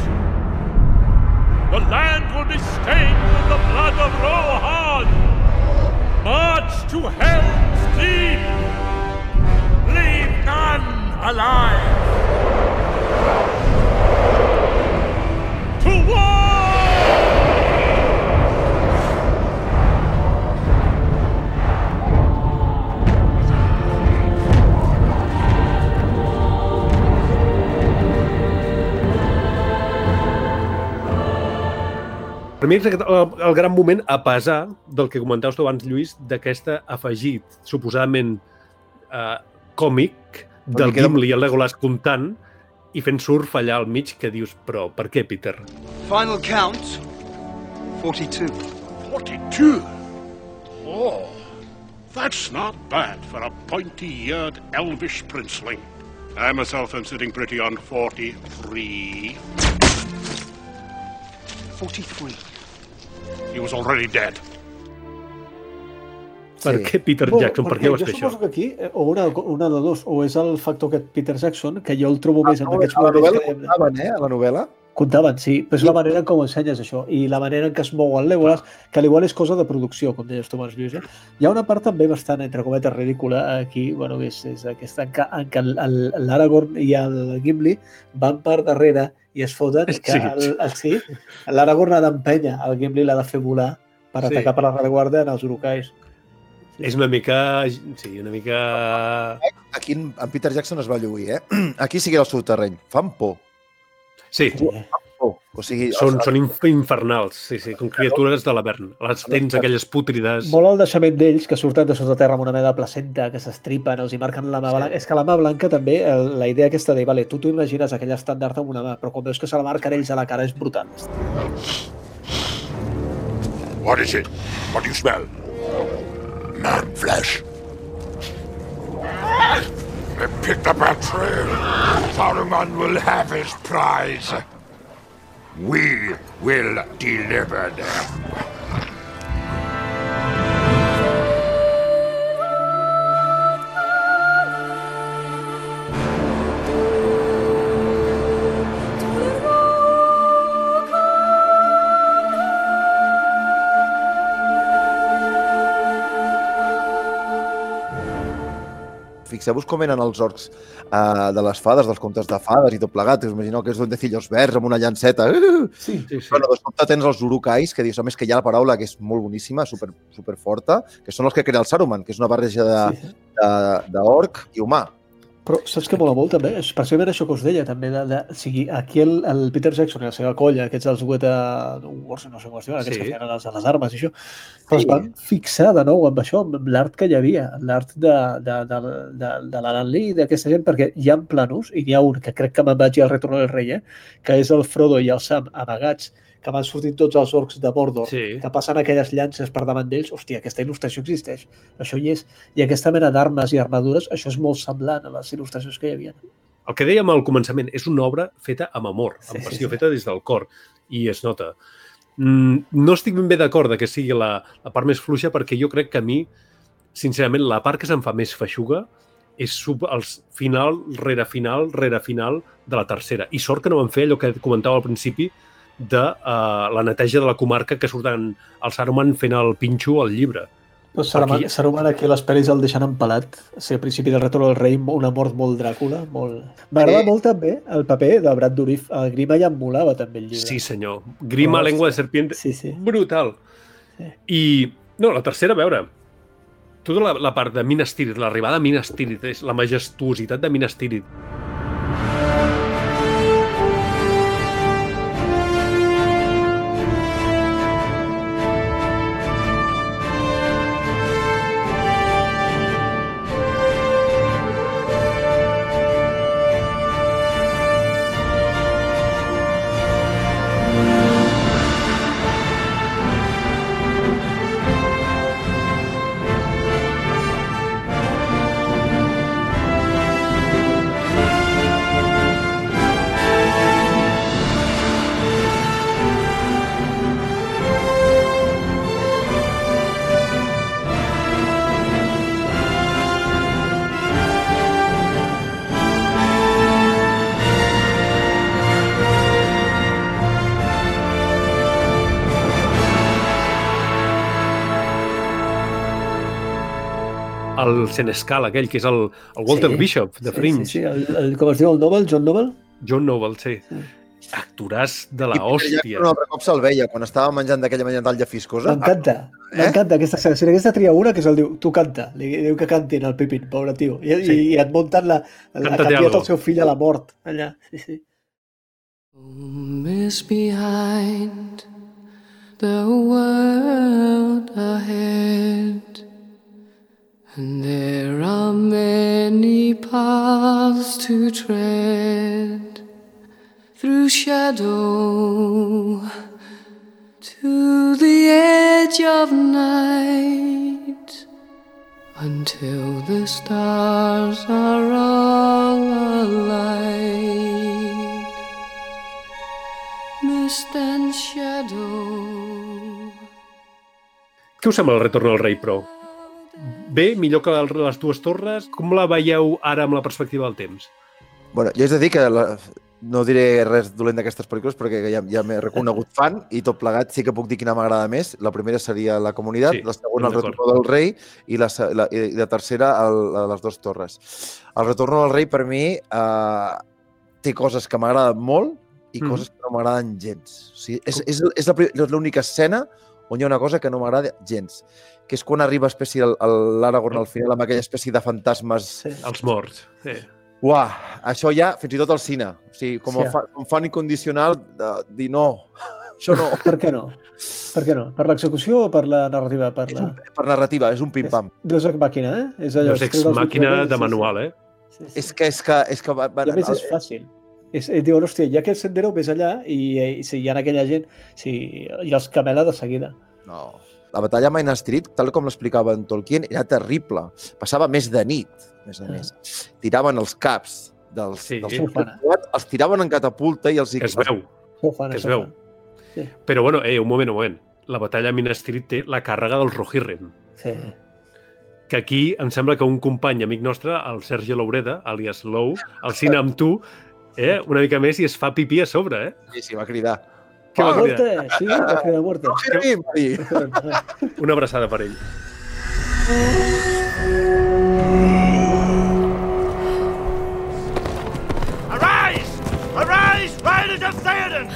the land will be stained with the blood of Rohan! March to Helm's Deep! Leave none alive! Per mi és aquest el, el gran moment, a pesar del que comentaves tu abans, Lluís, d'aquesta afegit, suposadament eh, còmic, del queda- Gimli i el Legolas comptant i fent surf allà al mig que dius, però per què, Peter? Final count 42. 42? Oh, that's not bad for a pointy-eared elvish princeling. I myself am sitting pretty on 43. 43. He was already dead. Per què Peter Bueno, Jackson? Per què vas jo fer això? suposo que aquí, eh, o una, una de dos, o és el factor aquest Peter Jackson, que jo el trobo més en A aquests la moments novel·la que... eh? A la novel·la. Comptaven, sí, però és la manera en com ensenyes això i la manera en què es mou el Legolas, que l'igual és cosa de producció, com deies tu abans, Lluís. Eh? Hi ha una part també bastant, entre cometes, ridícula aquí, bueno, és, és aquesta en què, en què l'Aragorn i el Gimli van per darrere i es foten que Sí. el, el, sí, l'Aragorn ha d'empènyer, el Gimli l'ha de fer volar per Sí. atacar per la rereguarda en els Urukais. És una mica... Sí, una mica... Aquí en, en Peter Jackson es va lluir, eh? Aquí sí que era el seu terreny. Fan por. Sí, por. O sigui, són, els- són inf infernals, sí, sí, com criatures de l'Avern. Les tens aquelles pútrides... Molt el deixament d'ells, que surten de sota terra amb una mena de placenta, que s'estripen, els hi marquen la mà blanca. És que la mà blanca també, el, la idea aquesta de, vale, tu t'ho imagines aquell estàndard amb una mà, però quan veus que se la marquen ells a la cara és brutal. What is it? What do you smell? Man flesh. They picked up our trail. Saruman will have his prize. We will deliver them. Fixeu-vos com eren els orcs uh, de les fades, dels contes de fades i tot plegat. Us imagineu que és duendecillos verds amb una llanceta. Sí, sí, sí. Bueno, de sobte tens els urukais, que dius, a més que hi ha la paraula que és molt boníssima, super, super forta, que són els que crea el Saruman, que és una barreja de- d'orc i humà. Però saps que mola molt també? És precisament això que us deia també, de, de, o sigui, aquí el, el Peter Jackson i la seva colla, aquests els Weta Wars, no sé com es diuen, aquests Sí. que feien les, les armes i això, però es van fixar de nou amb això, amb l'art que hi havia, l'art de, de, de, de, de l'Alan Lee i d'aquesta gent, perquè hi ha planos, i n'hi ha un que crec que me'n vaig al Retorno del Rei, eh? que és el Frodo i el Sam amagats, que van sortint tots els orcs de Mordor, Sí. que passen aquelles llances per davant d'ells, hòstia, aquesta il·lustració existeix, això hi és, i aquesta mena d'armes i armadures, això és molt semblant a les il·lustracions que hi havia. El que dèiem al començament, és una obra feta amb amor, amb Sí, sí, passió, sí. feta des del cor, i es nota. Mm, no estic ben bé d'acord de que sigui la, la part més fluixa, perquè jo crec que a mi, sincerament, la part que se'm fa més feixuga és sub, el final, rere final, rere final de la tercera. I sort que no van fer allò que comentava al principi de uh, la neteja de la comarca que surten el Saruman fent el pinxo al llibre. Però Saruman, Aquí- Saruman aquí les pel·lis el deixen empalat. O sigui, al principi del Retorno del Rei, una mort molt Dràcula. Molt... M'agrada Eh. molt també el paper de Brad Dourif. El Grima ja em molava també el llibre. Sí, senyor. Grima, Oh, lengua de serpiente. Sí, sí. Brutal. I, no, la tercera, a veure, tota la, la part de Minas Tirith, l'arribada a Minas Tirith, és la majestuositat de Minas Tirith. Senescal, aquell, que és el, el Walter Sí, Bishop, de sí, Fringe. Sí, sí, el, el, com es diu el Nobel, John Nobel? John Noble, sí. Actoràs de la I hòstia. Ja, un altre cop se'l veia, quan estava menjant d'aquella menjantalla fiscosa. M'encanta, Eh? m'encanta aquesta escena. Si aquesta tria una, que se'l diu, tu canta, li diu que cantin al Pipin, pobre tio. I, Sí. i, et munten la, la algo. el seu fill a la mort, allà. Sí, sí. Behind the world ahead. And there are many paths to tread through shadow to the edge of night until the stars are all alight. Mist and shadow. Què us sembla el retorn al rei, però? Bé, millor que les dues torres? Com la veieu ara amb la perspectiva del temps? Bueno, jo és de dir que la, no diré res dolent d'aquestes pel·lícules perquè ja, ja m'he reconegut fan i tot plegat sí que puc dir quina m'agrada més. La primera seria La Comunitat, Sí, la segona El. Retorno del Rei i la, la, i la tercera el, les dues torres. El Retorno del Rei per mi eh, té coses que m'agraden molt i Mhm. coses que no m'agraden gens. O sigui, és, és, és l'única escena on hi ha una cosa que no m'agrada gens, que és quan arriba espècie l'Aragorn al final amb aquella espècie de fantasmes Sí. Els morts. Sí. Uah, això ja, fins i tot al cine. O sigui, com, Sí. fa, com fan incondicional, de dir no, això no. Per què no? Per què no? Per l'execució o per la narrativa? Per la... Per narrativa, és un pim-pam. Deus Ex Màquina, eh? És allò, Deus Ex Màquina de sí, sí. manual, eh? És que, és que, és que va, va, I a més és fàcil. És, eh, diuen, hòstia, ja que el sendero ves allà i, i si hi ha aquella gent, si, i els camela de seguida. No. La batalla a Minas Tirith, tal com l'explicava en Tolkien, era terrible. Passava més de nit, més a més. Tiraven els caps dels, Sí. dels fan, els tiraven en catapulta i els... Que es veu. Fan, Que es veu. Sí. Però, bueno, eh, un moment, un moment. La batalla a Minas Tirith té la càrrega dels Rohirrim. Sí. que aquí em sembla que un company amic nostre, el Sergio Loureda, alias Lou, al cine amb tu, eh, una mica més i es fa pipí a sobre, eh? Sí, sí, va cridar. Què va cridar? sí, va cridar dir. Una abraçada per ell. Arise! Arise, riders of Theoden!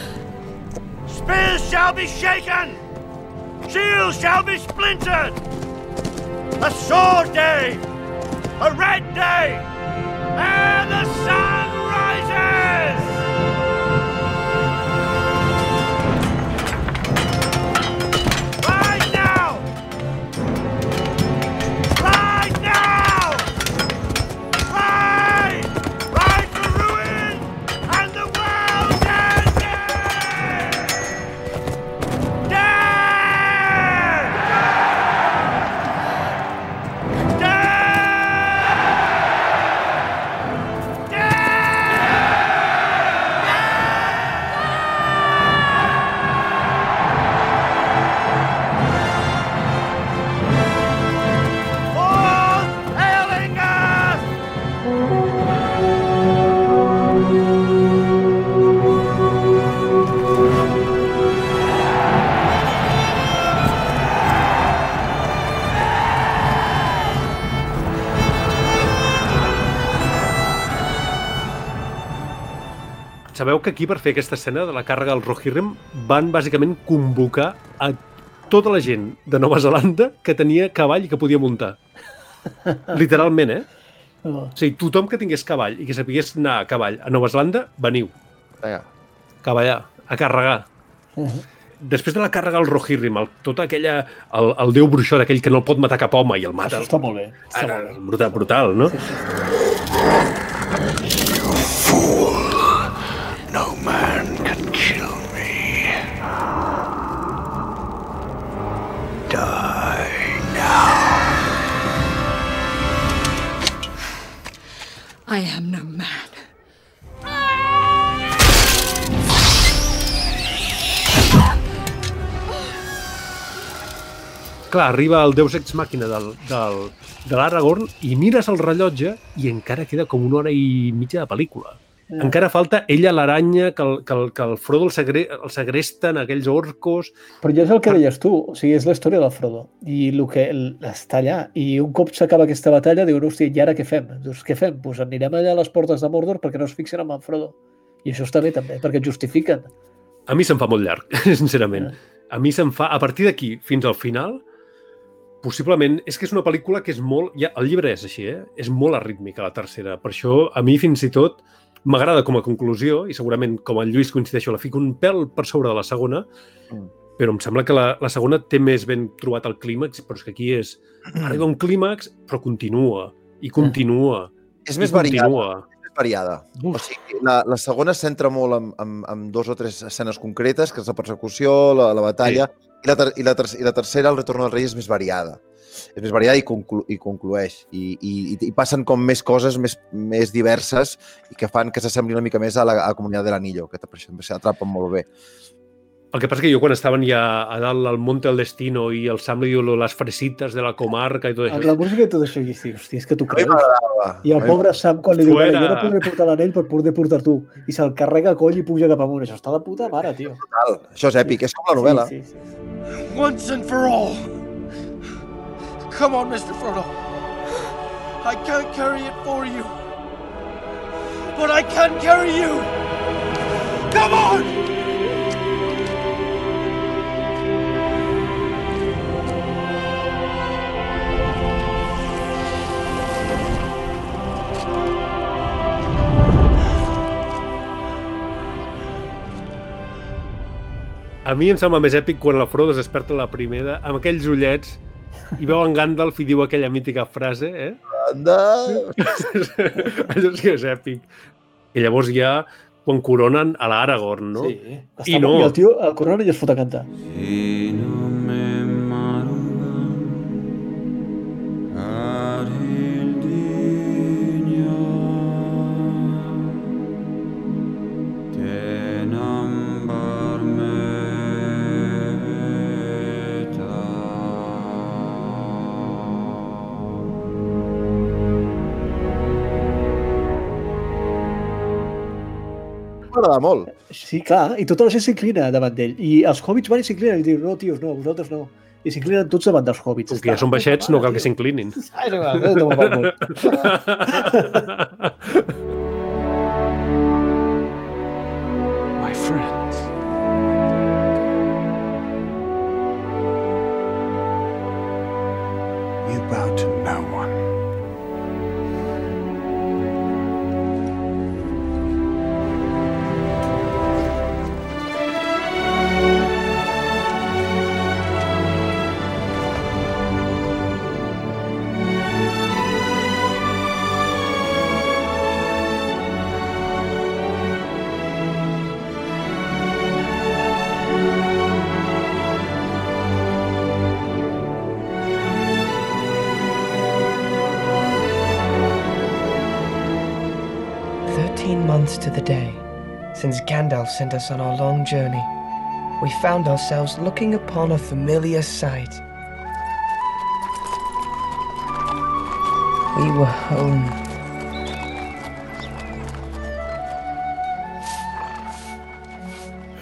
Spears shall be shaken! Shields shall be splintered! A sword day! A red day! And the sun rises! Sabeu que aquí, per fer aquesta escena de la càrrega del Rohirrim, van bàsicament convocar a tota la gent de Nova Zelanda que tenia cavall i que podia muntar. Literalment, eh? Oh. O sigui, tothom que tingués cavall i que sapigués anar a cavall a Nova Zelanda, veniu. Vinga. Cavallar, a carregar. Després de la càrrega al Rohirrim, el, tota aquella, el, el déu bruixot, aquell que no el pot matar cap home i el mata. Això està molt bé. Està Ara, molt bé. brutal, brutal, no? No man can kill me. Die now. I am no man. Clar, arriba el Deus Ex Màquina del, del, de l'Aragorn i mires el rellotge i encara queda com una hora i mitja de pel·lícula. Encara falta ella l'aranya, que, el, que, el, que el Frodo el, segre, el segresten aquells orcos... Però ja és el que deies tu, o sigui, és la història del Frodo. I el que està allà. I un cop s'acaba aquesta batalla, diuen, hòstia, i ara què fem? Dius, què fem? Pues anirem allà a les portes de Mordor perquè no es fixen amb en Frodo. I això està bé també, perquè et justifiquen. A mi se'm fa molt llarg, sincerament. A mi se'm fa, a partir d'aquí fins al final, possiblement, és que és una pel·lícula que és molt... Ja, el llibre és així, eh? És molt arrítmica, la tercera. Per això, a mi, fins i tot, m'agrada com a conclusió, i segurament, com el Lluís coincideixo, la fico un pèl per sobre de la segona, Mm. però em sembla que la, la segona té més ben trobat el clímax, però és que aquí és... Arriba un clímax, però continua, i continua, És i més variada. continua. És variada. O sigui, la, la segona es centra molt en, en, en dos o tres escenes concretes, que és la persecució, la, la batalla, sí. i, la ter, i, la ter, i la tercera, el retorn del rei, és més variada. És més variada i, conclu, i conclueix. I, i, i, passen com més coses més, més diverses i que fan que s'assembli una mica més a la, a la comunitat de l'Anillo, que per exemple s'atrapen molt bé. El que passa que jo quan estaven ja a dalt al Monte del Destino i el Sam li diu les fresitas de la comarca i tot això, la música i tot això, i dius, hòstia, és que tu creus. I el pobre Sam, quan li diu, vale, jo no Fuera. podré portar l'anell per poder portar tu. I se'l carrega a coll i puja cap amunt. Això està de puta mare, tio. Total. Això és èpic, és com la novel·la. Sí, sí, sí. Once and for all. Come on, Mr. Frodo. I can't carry it for you. But I can carry you. Come on! a mi em sembla més èpic quan el Frodo es desperta la primera amb aquells ullets i veu en Gandalf i diu aquella mítica frase, eh? Anda! Allò sí que és èpic. I llavors ja, quan coronen a l'Aragorn, no? Sí. I Està, no, I el tio el corona i es fot a cantar. M'agrada molt. Sí, clar, i tota la gent s'inclina davant d'ell. I els hobbits van i s'inclinen i diuen, no, tios, no, vosaltres no. I s'inclinen tots davant dels hobbits. com que ja són baixets, no cal que s'inclinin. Ah, és igual, no, no, no, no. My since Gandalf sent us on our long journey, we found ourselves looking upon a familiar sight. We were home.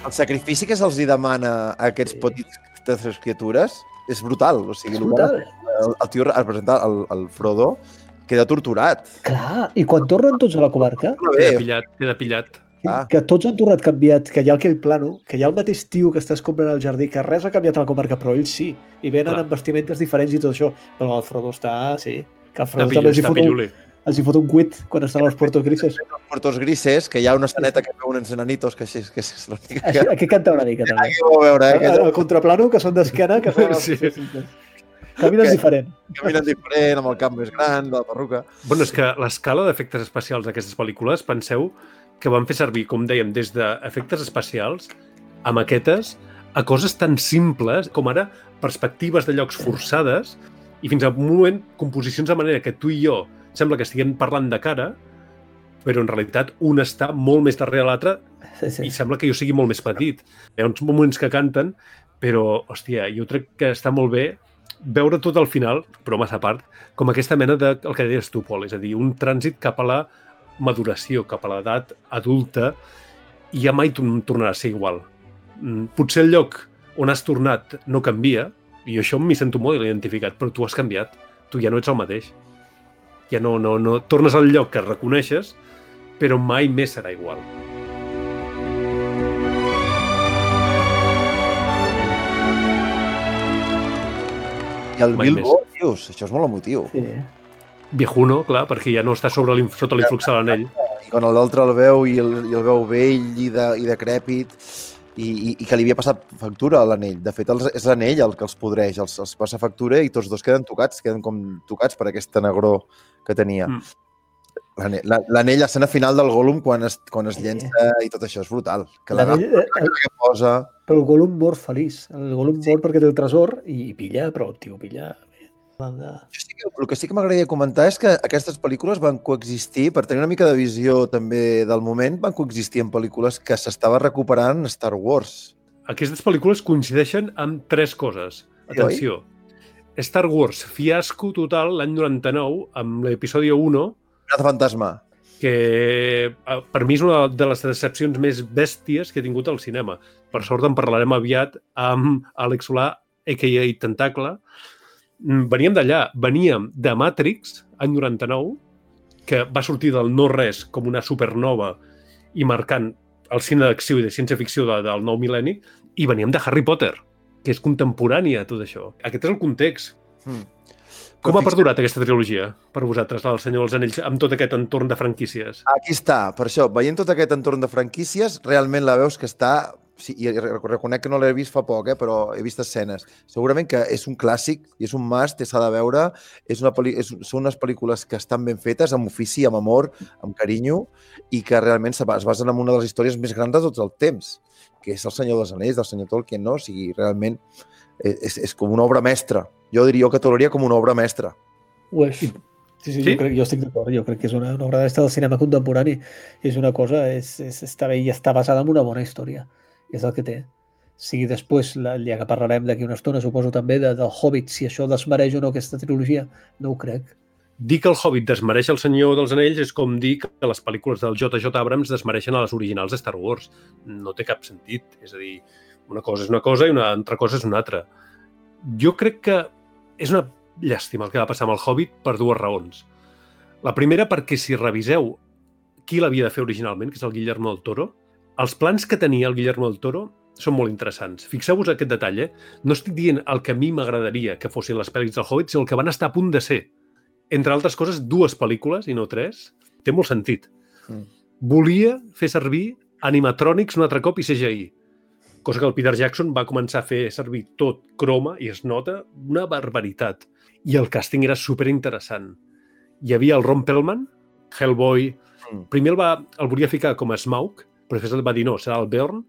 El sacrifici que se'ls demana a aquests petits aquestes criatures és brutal. O sigui, És el- brutal. El, el tio al presentar el, el Frodo queda torturat. Clar, i quan tornen tots a la comarca, Queda pillat, queda pillat. Ah. que tots han tornat canviat, que hi ha aquell plano, que hi ha el mateix tio que està escombrant el jardí, que res ha canviat a la comarca, però ells sí. I venen Clar. amb vestimentes diferents i tot això. Però el Frodo està, sí. Que el Frodo Està també els hi, fot un, els hi fot un cuit quan estan als Puertos Grises. Puertos Grises, que hi ha una esceneta que veu uns enanitos, que així, que és l'única que... aquí canta una mica, també. Aquí ho veure, eh? El, Que el contraplano, que són d'esquena, que són... Sí. Caminen Que- diferent. caminen diferent, amb el cap més gran, de la perruca. Bueno, és que l'escala d'efectes especials d'aquestes pel·lícules, penseu que van fer servir, com dèiem, des d'efectes especials a maquetes a coses tan simples com ara perspectives de llocs forçades i fins a un moment composicions de manera que tu i jo sembla que estiguem parlant de cara, però en realitat un està molt més darrere l'altre Sí, sí. i sembla que jo sigui molt més petit. Hi ha uns moments que canten, però, hòstia, jo crec que està molt bé veure tot al final, però massa a part, com aquesta mena de, el que deies tu, Pol, és a dir, un trànsit cap a la maduració cap a l'edat adulta i ja mai torn- tornarà a ser igual. Mm, Potser el lloc on has tornat no canvia, i això m'hi sento molt identificat, però tu has canviat. Tu ja no ets el mateix. Ja no, no, no... Tornes al lloc que reconeixes, però mai més serà igual. I el Mai Bilbo, dius, això és molt emotiu. Sí. Viejuno, clar, perquè ja no està sobre sota l'influx de l'anell. I quan l'altre el veu i el, i el veu vell i, de, i decrèpit i, i, i que li havia passat factura a l'anell. De fet, els, és l'anell el que els podreix, els, els passa factura i tots dos queden tocats, queden com tocats per aquesta negror que tenia. Mm. L'anell- la- L'anell, l'escena final del Gollum, quan es, quan es llença i tot això, és brutal. Que l'agafa, L'anell, eh, la que posa... Però el Gollum mor feliç. El Gollum mor perquè té el tresor i pilla, però el tio pilla... De... Sí que- El que sí que m'agradaria comentar és que aquestes pel·lícules van coexistir, per tenir una mica de visió també del moment, van coexistir en pel·lícules que s'estava recuperant Star Wars. Aquestes pel·lícules coincideixen amb tres coses. Sí, Atenció. Star Wars, fiasco total l'any 99 amb l'episodi 1, Amenaza fantasma. que eh, per mi és una de les decepcions més bèsties que he tingut al cinema. Per sort en parlarem aviat amb Àlex Solà, a.k.a. Tentacle. Mm, Veníem d'allà, veníem de Matrix, any 99, que va sortir del no-res com una supernova i marcant el cine d'acció i de ciència-ficció de, del nou mil·lenni, i veníem de Harry Potter, que és contemporani a tot això. Aquest és el context. Mm. Com ha perdurat aquesta trilogia per vosaltres, El Senyor dels Anells, amb tot aquest entorn de franquícies? Aquí està, per això, veient tot aquest entorn de franquícies, realment la veus que està... Sí, i re- reconec que no l'he vist fa poc, eh, però he vist escenes. Segurament que és un clàssic i és un must, s'ha de veure. És una pel·li... és, són unes pel·lícules que estan ben fetes, amb ofici, amb amor, amb carinyo, i que realment es basen en una de les històries més grans de tots el temps, que és El Senyor dels Anells, del senyor Tolkien, no? O sigui, realment és, és, és com una obra mestra. Jo diria jo que catalogaria com una obra mestra. Ho és. Sí, sí, Sí? Jo, crec, jo estic d'acord. Jo crec que és una, una obra d'estar del cinema contemporani. És una cosa, és, és, està bé i està basada en una bona història. És el que té. Si després, ja que parlarem d'aquí una estona, suposo també de, del Hobbit, si això desmereix o no aquesta trilogia, no ho crec. Dir que el Hobbit desmereix el Senyor dels Anells és com dir que les pel·lícules del J.J. Abrams desmereixen a les originals de Star Wars. No té cap sentit. És a dir, una cosa és una cosa i una altra cosa és una altra. Jo crec que és una llàstima el que va passar amb el Hobbit per dues raons. La primera perquè si reviseu qui l'havia de fer originalment, que és el Guillermo del Toro, els plans que tenia el Guillermo del Toro són molt interessants. Fixeu-vos aquest detall, eh? No estic dient el que a mi m'agradaria que fossin les pel·lis del Hobbit, sinó el que van estar a punt de ser. Entre altres coses, dues pel·lícules i no tres. Té molt sentit. Mm. Volia fer servir animatrònics un altre cop i CGI. Cosa que el Peter Jackson va començar a fer servir tot croma i es nota una barbaritat. I el càsting era super interessant. Hi havia el Ron Perlman, Hellboy... Mm. Primer el, va, el volia ficar com a Smaug, però després va dir no, serà el Bjorn.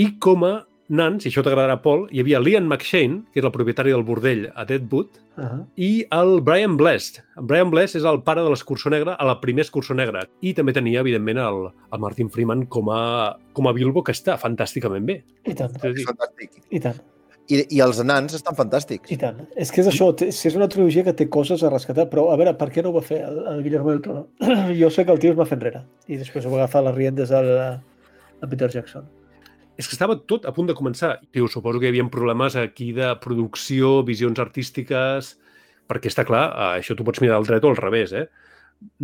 I com a nan, si això t'agradarà, Paul, hi havia Liam McShane, que és el propietari del bordell a Deadwood, Uh -huh. i el Brian Blessed. El Brian Blessed és el pare de l'escurçó negra a la primer escurçó negra. I també tenia, evidentment, el, el Martin Freeman com a, com a Bilbo, que està fantàsticament bé. I tant, És dir, Fantàstic. i tant. I, I els nans estan fantàstics. I tant. És que és això, si és una trilogia que té coses a rescatar, però a veure, per què no ho va fer el, el Guillermo del Toro? jo sé que el tio es va fer enrere i després ho va agafar les riendes al, a Peter Jackson. és que estava tot a punt de començar. Tio, suposo que hi havia problemes aquí de producció, visions artístiques... Perquè està clar, això tu pots mirar al dret o al revés, eh?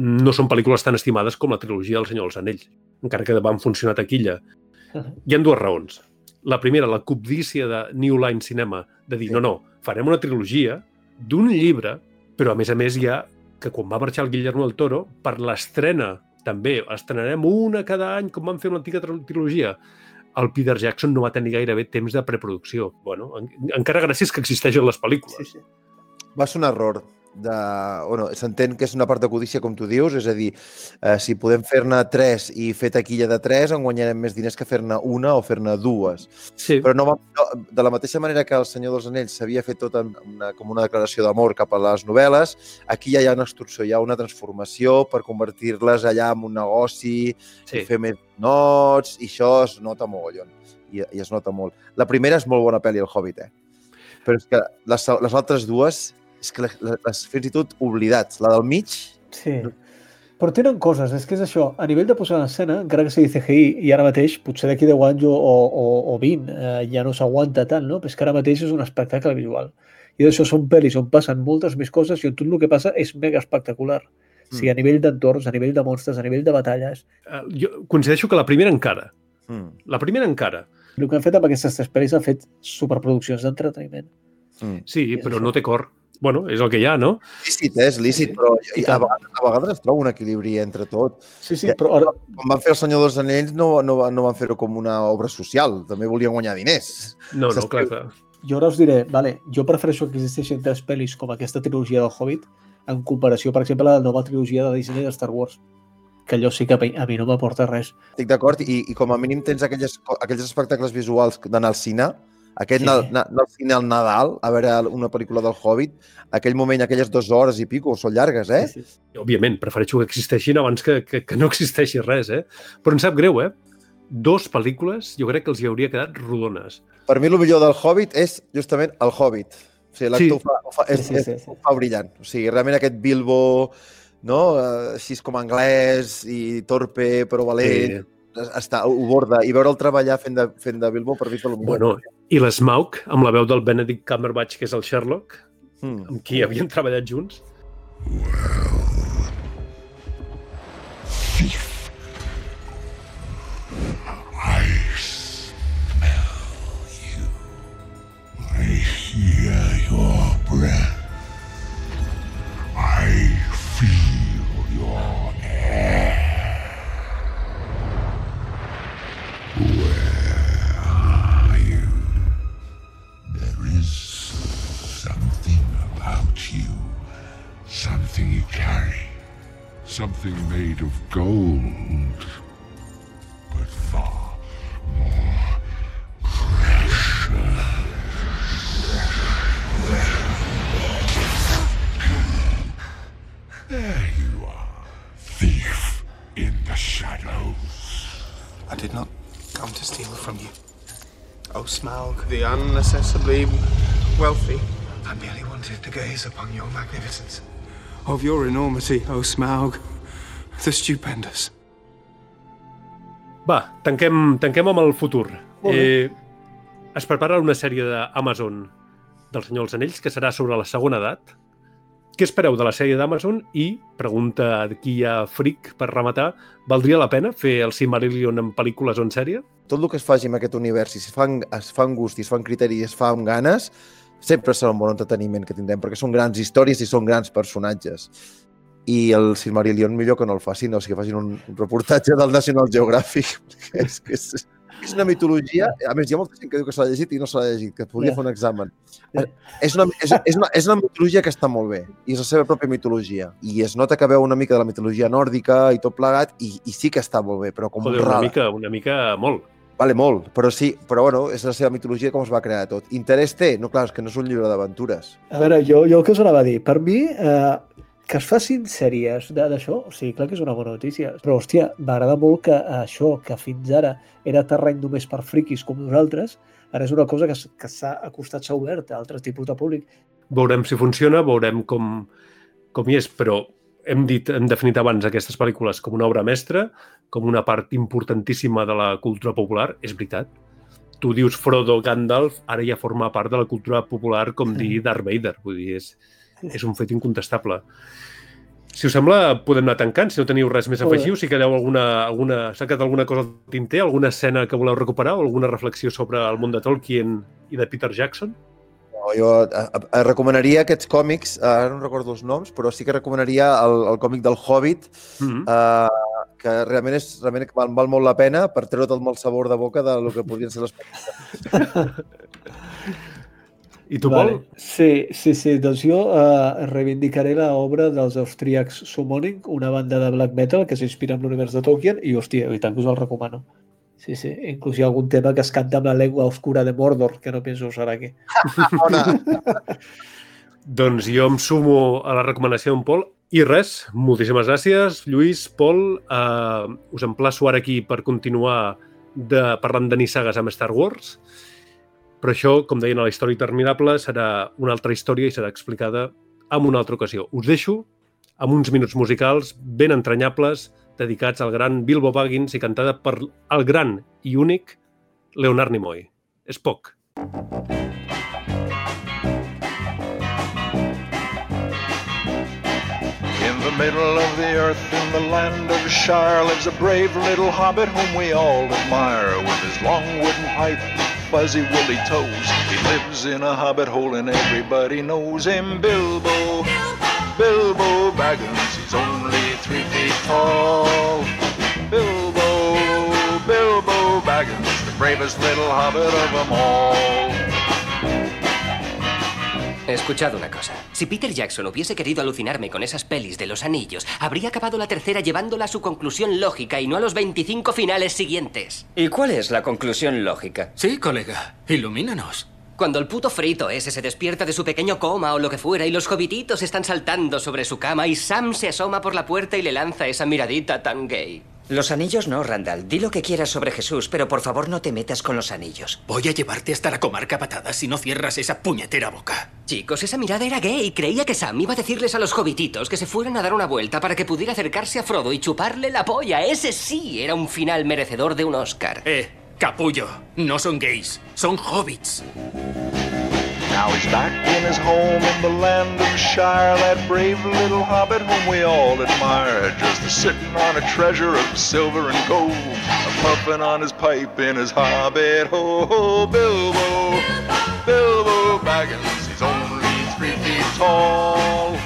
No són pel·lícules tan estimades com la trilogia del Senyor dels Anells, encara que van funcionar a taquilla. Hi ha dues raons. La primera, la cobdícia de New Line Cinema, de dir, no, no, farem una trilogia d'un llibre, però a més a més hi ha que quan va marxar el Guillermo del Toro, per l'estrena també, estrenarem una cada any com van fer una antiga tri- trilogia, el Peter Jackson no va tenir gairebé temps de preproducció. Bueno, en, encara gràcies que existeixen les pel·lícules. Sí, sí. va ser un error de... O no, s'entén que és una part de codícia, com tu dius, és a dir, eh, si podem fer-ne tres i fer taquilla de tres, en guanyarem més diners que fer-ne una o fer-ne dues. Sí. Però no, va, no, de la mateixa manera que El Senyor dels Anells s'havia fet tot en una, com una declaració d'amor cap a les novel·les, aquí ja hi ha una instrucció, hi ha una transformació per convertir-les allà en un negoci, Sí. fer més nots, i això es nota mogollon. I, I es nota molt. La primera és molt bona pel·li, El Hobbit, eh? Però és que les, les altres dues, és que les, les fins i tot oblidats. La del mig, Sí. Però tenen coses, és que és això, a nivell de posar en escena, encara que sigui CGI, i ara mateix, potser d'aquí 10 anys o, o, o 20, eh, ja no s'aguanta tant, no? Però és que ara mateix és un espectacle visual. I d'això són pel·lis on passen moltes més coses i on tot el que passa és mega espectacular. O sigui, a nivell d'entorns, a nivell de monstres, a nivell de batalles. Uh, jo coincideixo que la primera encara. Mm. La primera encara. El que han fet amb aquestes tres pel·lis han fet superproduccions d'entreteniment. Mm. Sí, però no té cor. Bueno, és el que hi ha, no? Lícit, eh? és lícit, però I a vegades, a vegades es troba un equilibri entre tot. Sí, sí, però ara... Quan van fer El Senyor dels Anells no, no, va- no van fer-ho com una obra social, també volien guanyar diners. No, no, clar, clar. Jo ara us diré, vale, jo prefereixo que existeixin tres pel·lis com aquesta trilogia del Hobbit en comparació, per exemple, a la nova trilogia de Disney de Star Wars que allò sí que a mi, a mi no m'aporta res. Estic d'acord, i, i com a mínim tens aquelles, aquells espectacles visuals d'anar al cine, aquest Sí. anar anar al cine al Nadal, a veure una pel·lícula del Hobbit, aquell moment, aquelles dues hores i pico, són llargues, eh? Sí, sí. Òbviament, prefereixo que existeixin abans que, que, que no existeixi res, eh? Però em sap greu, eh? Dos pel·lícules jo crec que els hi hauria quedat rodones. Per mi el millor del Hobbit és justament el Hobbit. O sigui, l'actor Sí. ho, fa, és, Sí, sí, sí, és, ho fa brillant. O sigui, realment aquest Bilbo, no? Eh, així com anglès i torpe però valent, sí. Està, ho borda. I veure'l treballar fent de, fent de Bilbo per mi millor. Bueno, i l'Smaug, amb la veu del Benedict Cumberbatch, que és el Sherlock, Mm. amb qui havien treballat junts. I made of gold but far more precious. There you are, thief in the shadows. I did not come to steal from you. O Smaug, the unaccessibly wealthy. I merely wanted to gaze upon your magnificence. Of your enormity, O Smaug, the stupendous. Va, tanquem, tanquem amb el futur. Molt bé. Eh, es prepara una sèrie d'Amazon del Senyor dels Anells que serà sobre la segona edat. Què espereu de la sèrie d'Amazon? I, pregunta aquí hi ha fric per rematar, valdria la pena fer el Silmarillion en pel·lícules o en sèrie? Tot el que es faci en aquest univers, si es fa, amb- es fa amb gust i es fa amb criteri i es fa amb ganes, sempre serà un bon entreteniment que tindrem, perquè són grans històries i són grans personatges. I el Silmarillion millor que no el facin, o sigui, que facin un, un reportatge del National Geographic. és, que és, és una mitologia, a més, hi ha molta gent que diu que s'ha llegit i no s'ha llegit, que podria fer un examen. És una, és, és, una, és una mitologia que està molt bé, i és la seva pròpia mitologia. I es nota que veu una mica de la mitologia nòrdica i tot plegat, i, i sí que està molt bé, però com Joder, un una mica, una mica molt. Vale, molt, però sí, però bueno, és la seva mitologia com es va crear tot. Interès té? No, clar, és que no és un llibre d'aventures. A veure, jo, jo el que us anava a dir, per mi, eh, que es facin sèries d'això, o sigui, clar que és una bona notícia, però, hòstia, m'agrada molt que això, que fins ara era terreny només per friquis com nosaltres, ara és una cosa que, que s'ha acostat, s'ha obert a altres tipus de públic. Veurem si funciona, veurem com, com hi és, però hem dit, hem definit abans aquestes pel·lícules com una obra mestra, com una part importantíssima de la cultura popular, és veritat. Tu dius Frodo Gandalf, ara ja forma part de la cultura popular com dir Darth Vader, vull dir, és, és un fet incontestable. Si us sembla, podem anar tancant, si no teniu res més a afegir, si quedeu alguna, alguna, s'ha quedat alguna cosa al tinter, alguna escena que voleu recuperar o alguna reflexió sobre el món de Tolkien i de Peter Jackson? No, jo eh, eh, recomanaria aquests còmics, eh, ara no recordo els noms, però sí que recomanaria el, el còmic del Hobbit, Mm -hmm. eh, que realment, és, realment val, val molt la pena per treure't el mal sabor de boca de lo que podrien ser les pel·lícules. I tu, Vale. Pol? Sí, sí, sí, doncs jo eh, reivindicaré l'obra dels austríacs Summoning, una banda de black metal que s'inspira en l'univers de Tolkien i, hòstia, i tant que us el recomano. Sí, sí, inclús hi ha algun tema que es canta amb la llengua oscura de Mordor, que no penso usar aquí. Doncs jo em sumo a la recomanació d'en Pol. I res, moltíssimes gràcies, Lluís, Pol. Uh, us emplaço ara aquí per continuar de, parlant de nissagues amb Star Wars. Però això, com deien a la història interminable, serà una altra història i serà explicada en una altra ocasió. Us deixo amb uns minuts musicals ben entranyables dedicats al gran Bilbo Baggins i cantada per el gran i únic Leonard Nimoy. És poc. In the middle of the earth, in the land of Shire, lives a brave little hobbit whom we all admire. With his long wooden pipe, fuzzy woolly toes, he lives in a hobbit hole and everybody knows him. Bilbo, Bilbo Baggins, he's only three feet tall. Bilbo, Bilbo Baggins, the bravest little hobbit of them all. He escuchado una cosa. Si Peter Jackson hubiese querido alucinarme con esas pelis de los anillos, habría acabado la tercera llevándola a su conclusión lógica y no a los 25 finales siguientes. ¿Y cuál es la conclusión lógica? Sí, colega. Ilumínanos. Cuando el puto frito ese se despierta de su pequeño coma o lo que fuera y los jovititos están saltando sobre su cama y Sam se asoma por la puerta y le lanza esa miradita tan gay. Los anillos no, Randall. Di lo que quieras sobre Jesús, pero por favor no te metas con los anillos. Voy a llevarte hasta la comarca patadas si no cierras esa puñetera boca. Chicos, esa mirada era gay y creía que Sam iba a decirles a los jovititos que se fueran a dar una vuelta para que pudiera acercarse a Frodo y chuparle la polla. Ese sí era un final merecedor de un Oscar. Eh, capullo. No son gays, son hobbits. Now he's back in his home in the land of Shire, that brave little hobbit whom we all admire, just a sitting on a treasure of silver and gold, a puffing on his pipe in his hobbit hole. Bilbo, Bilbo Baggins, he's only three feet tall.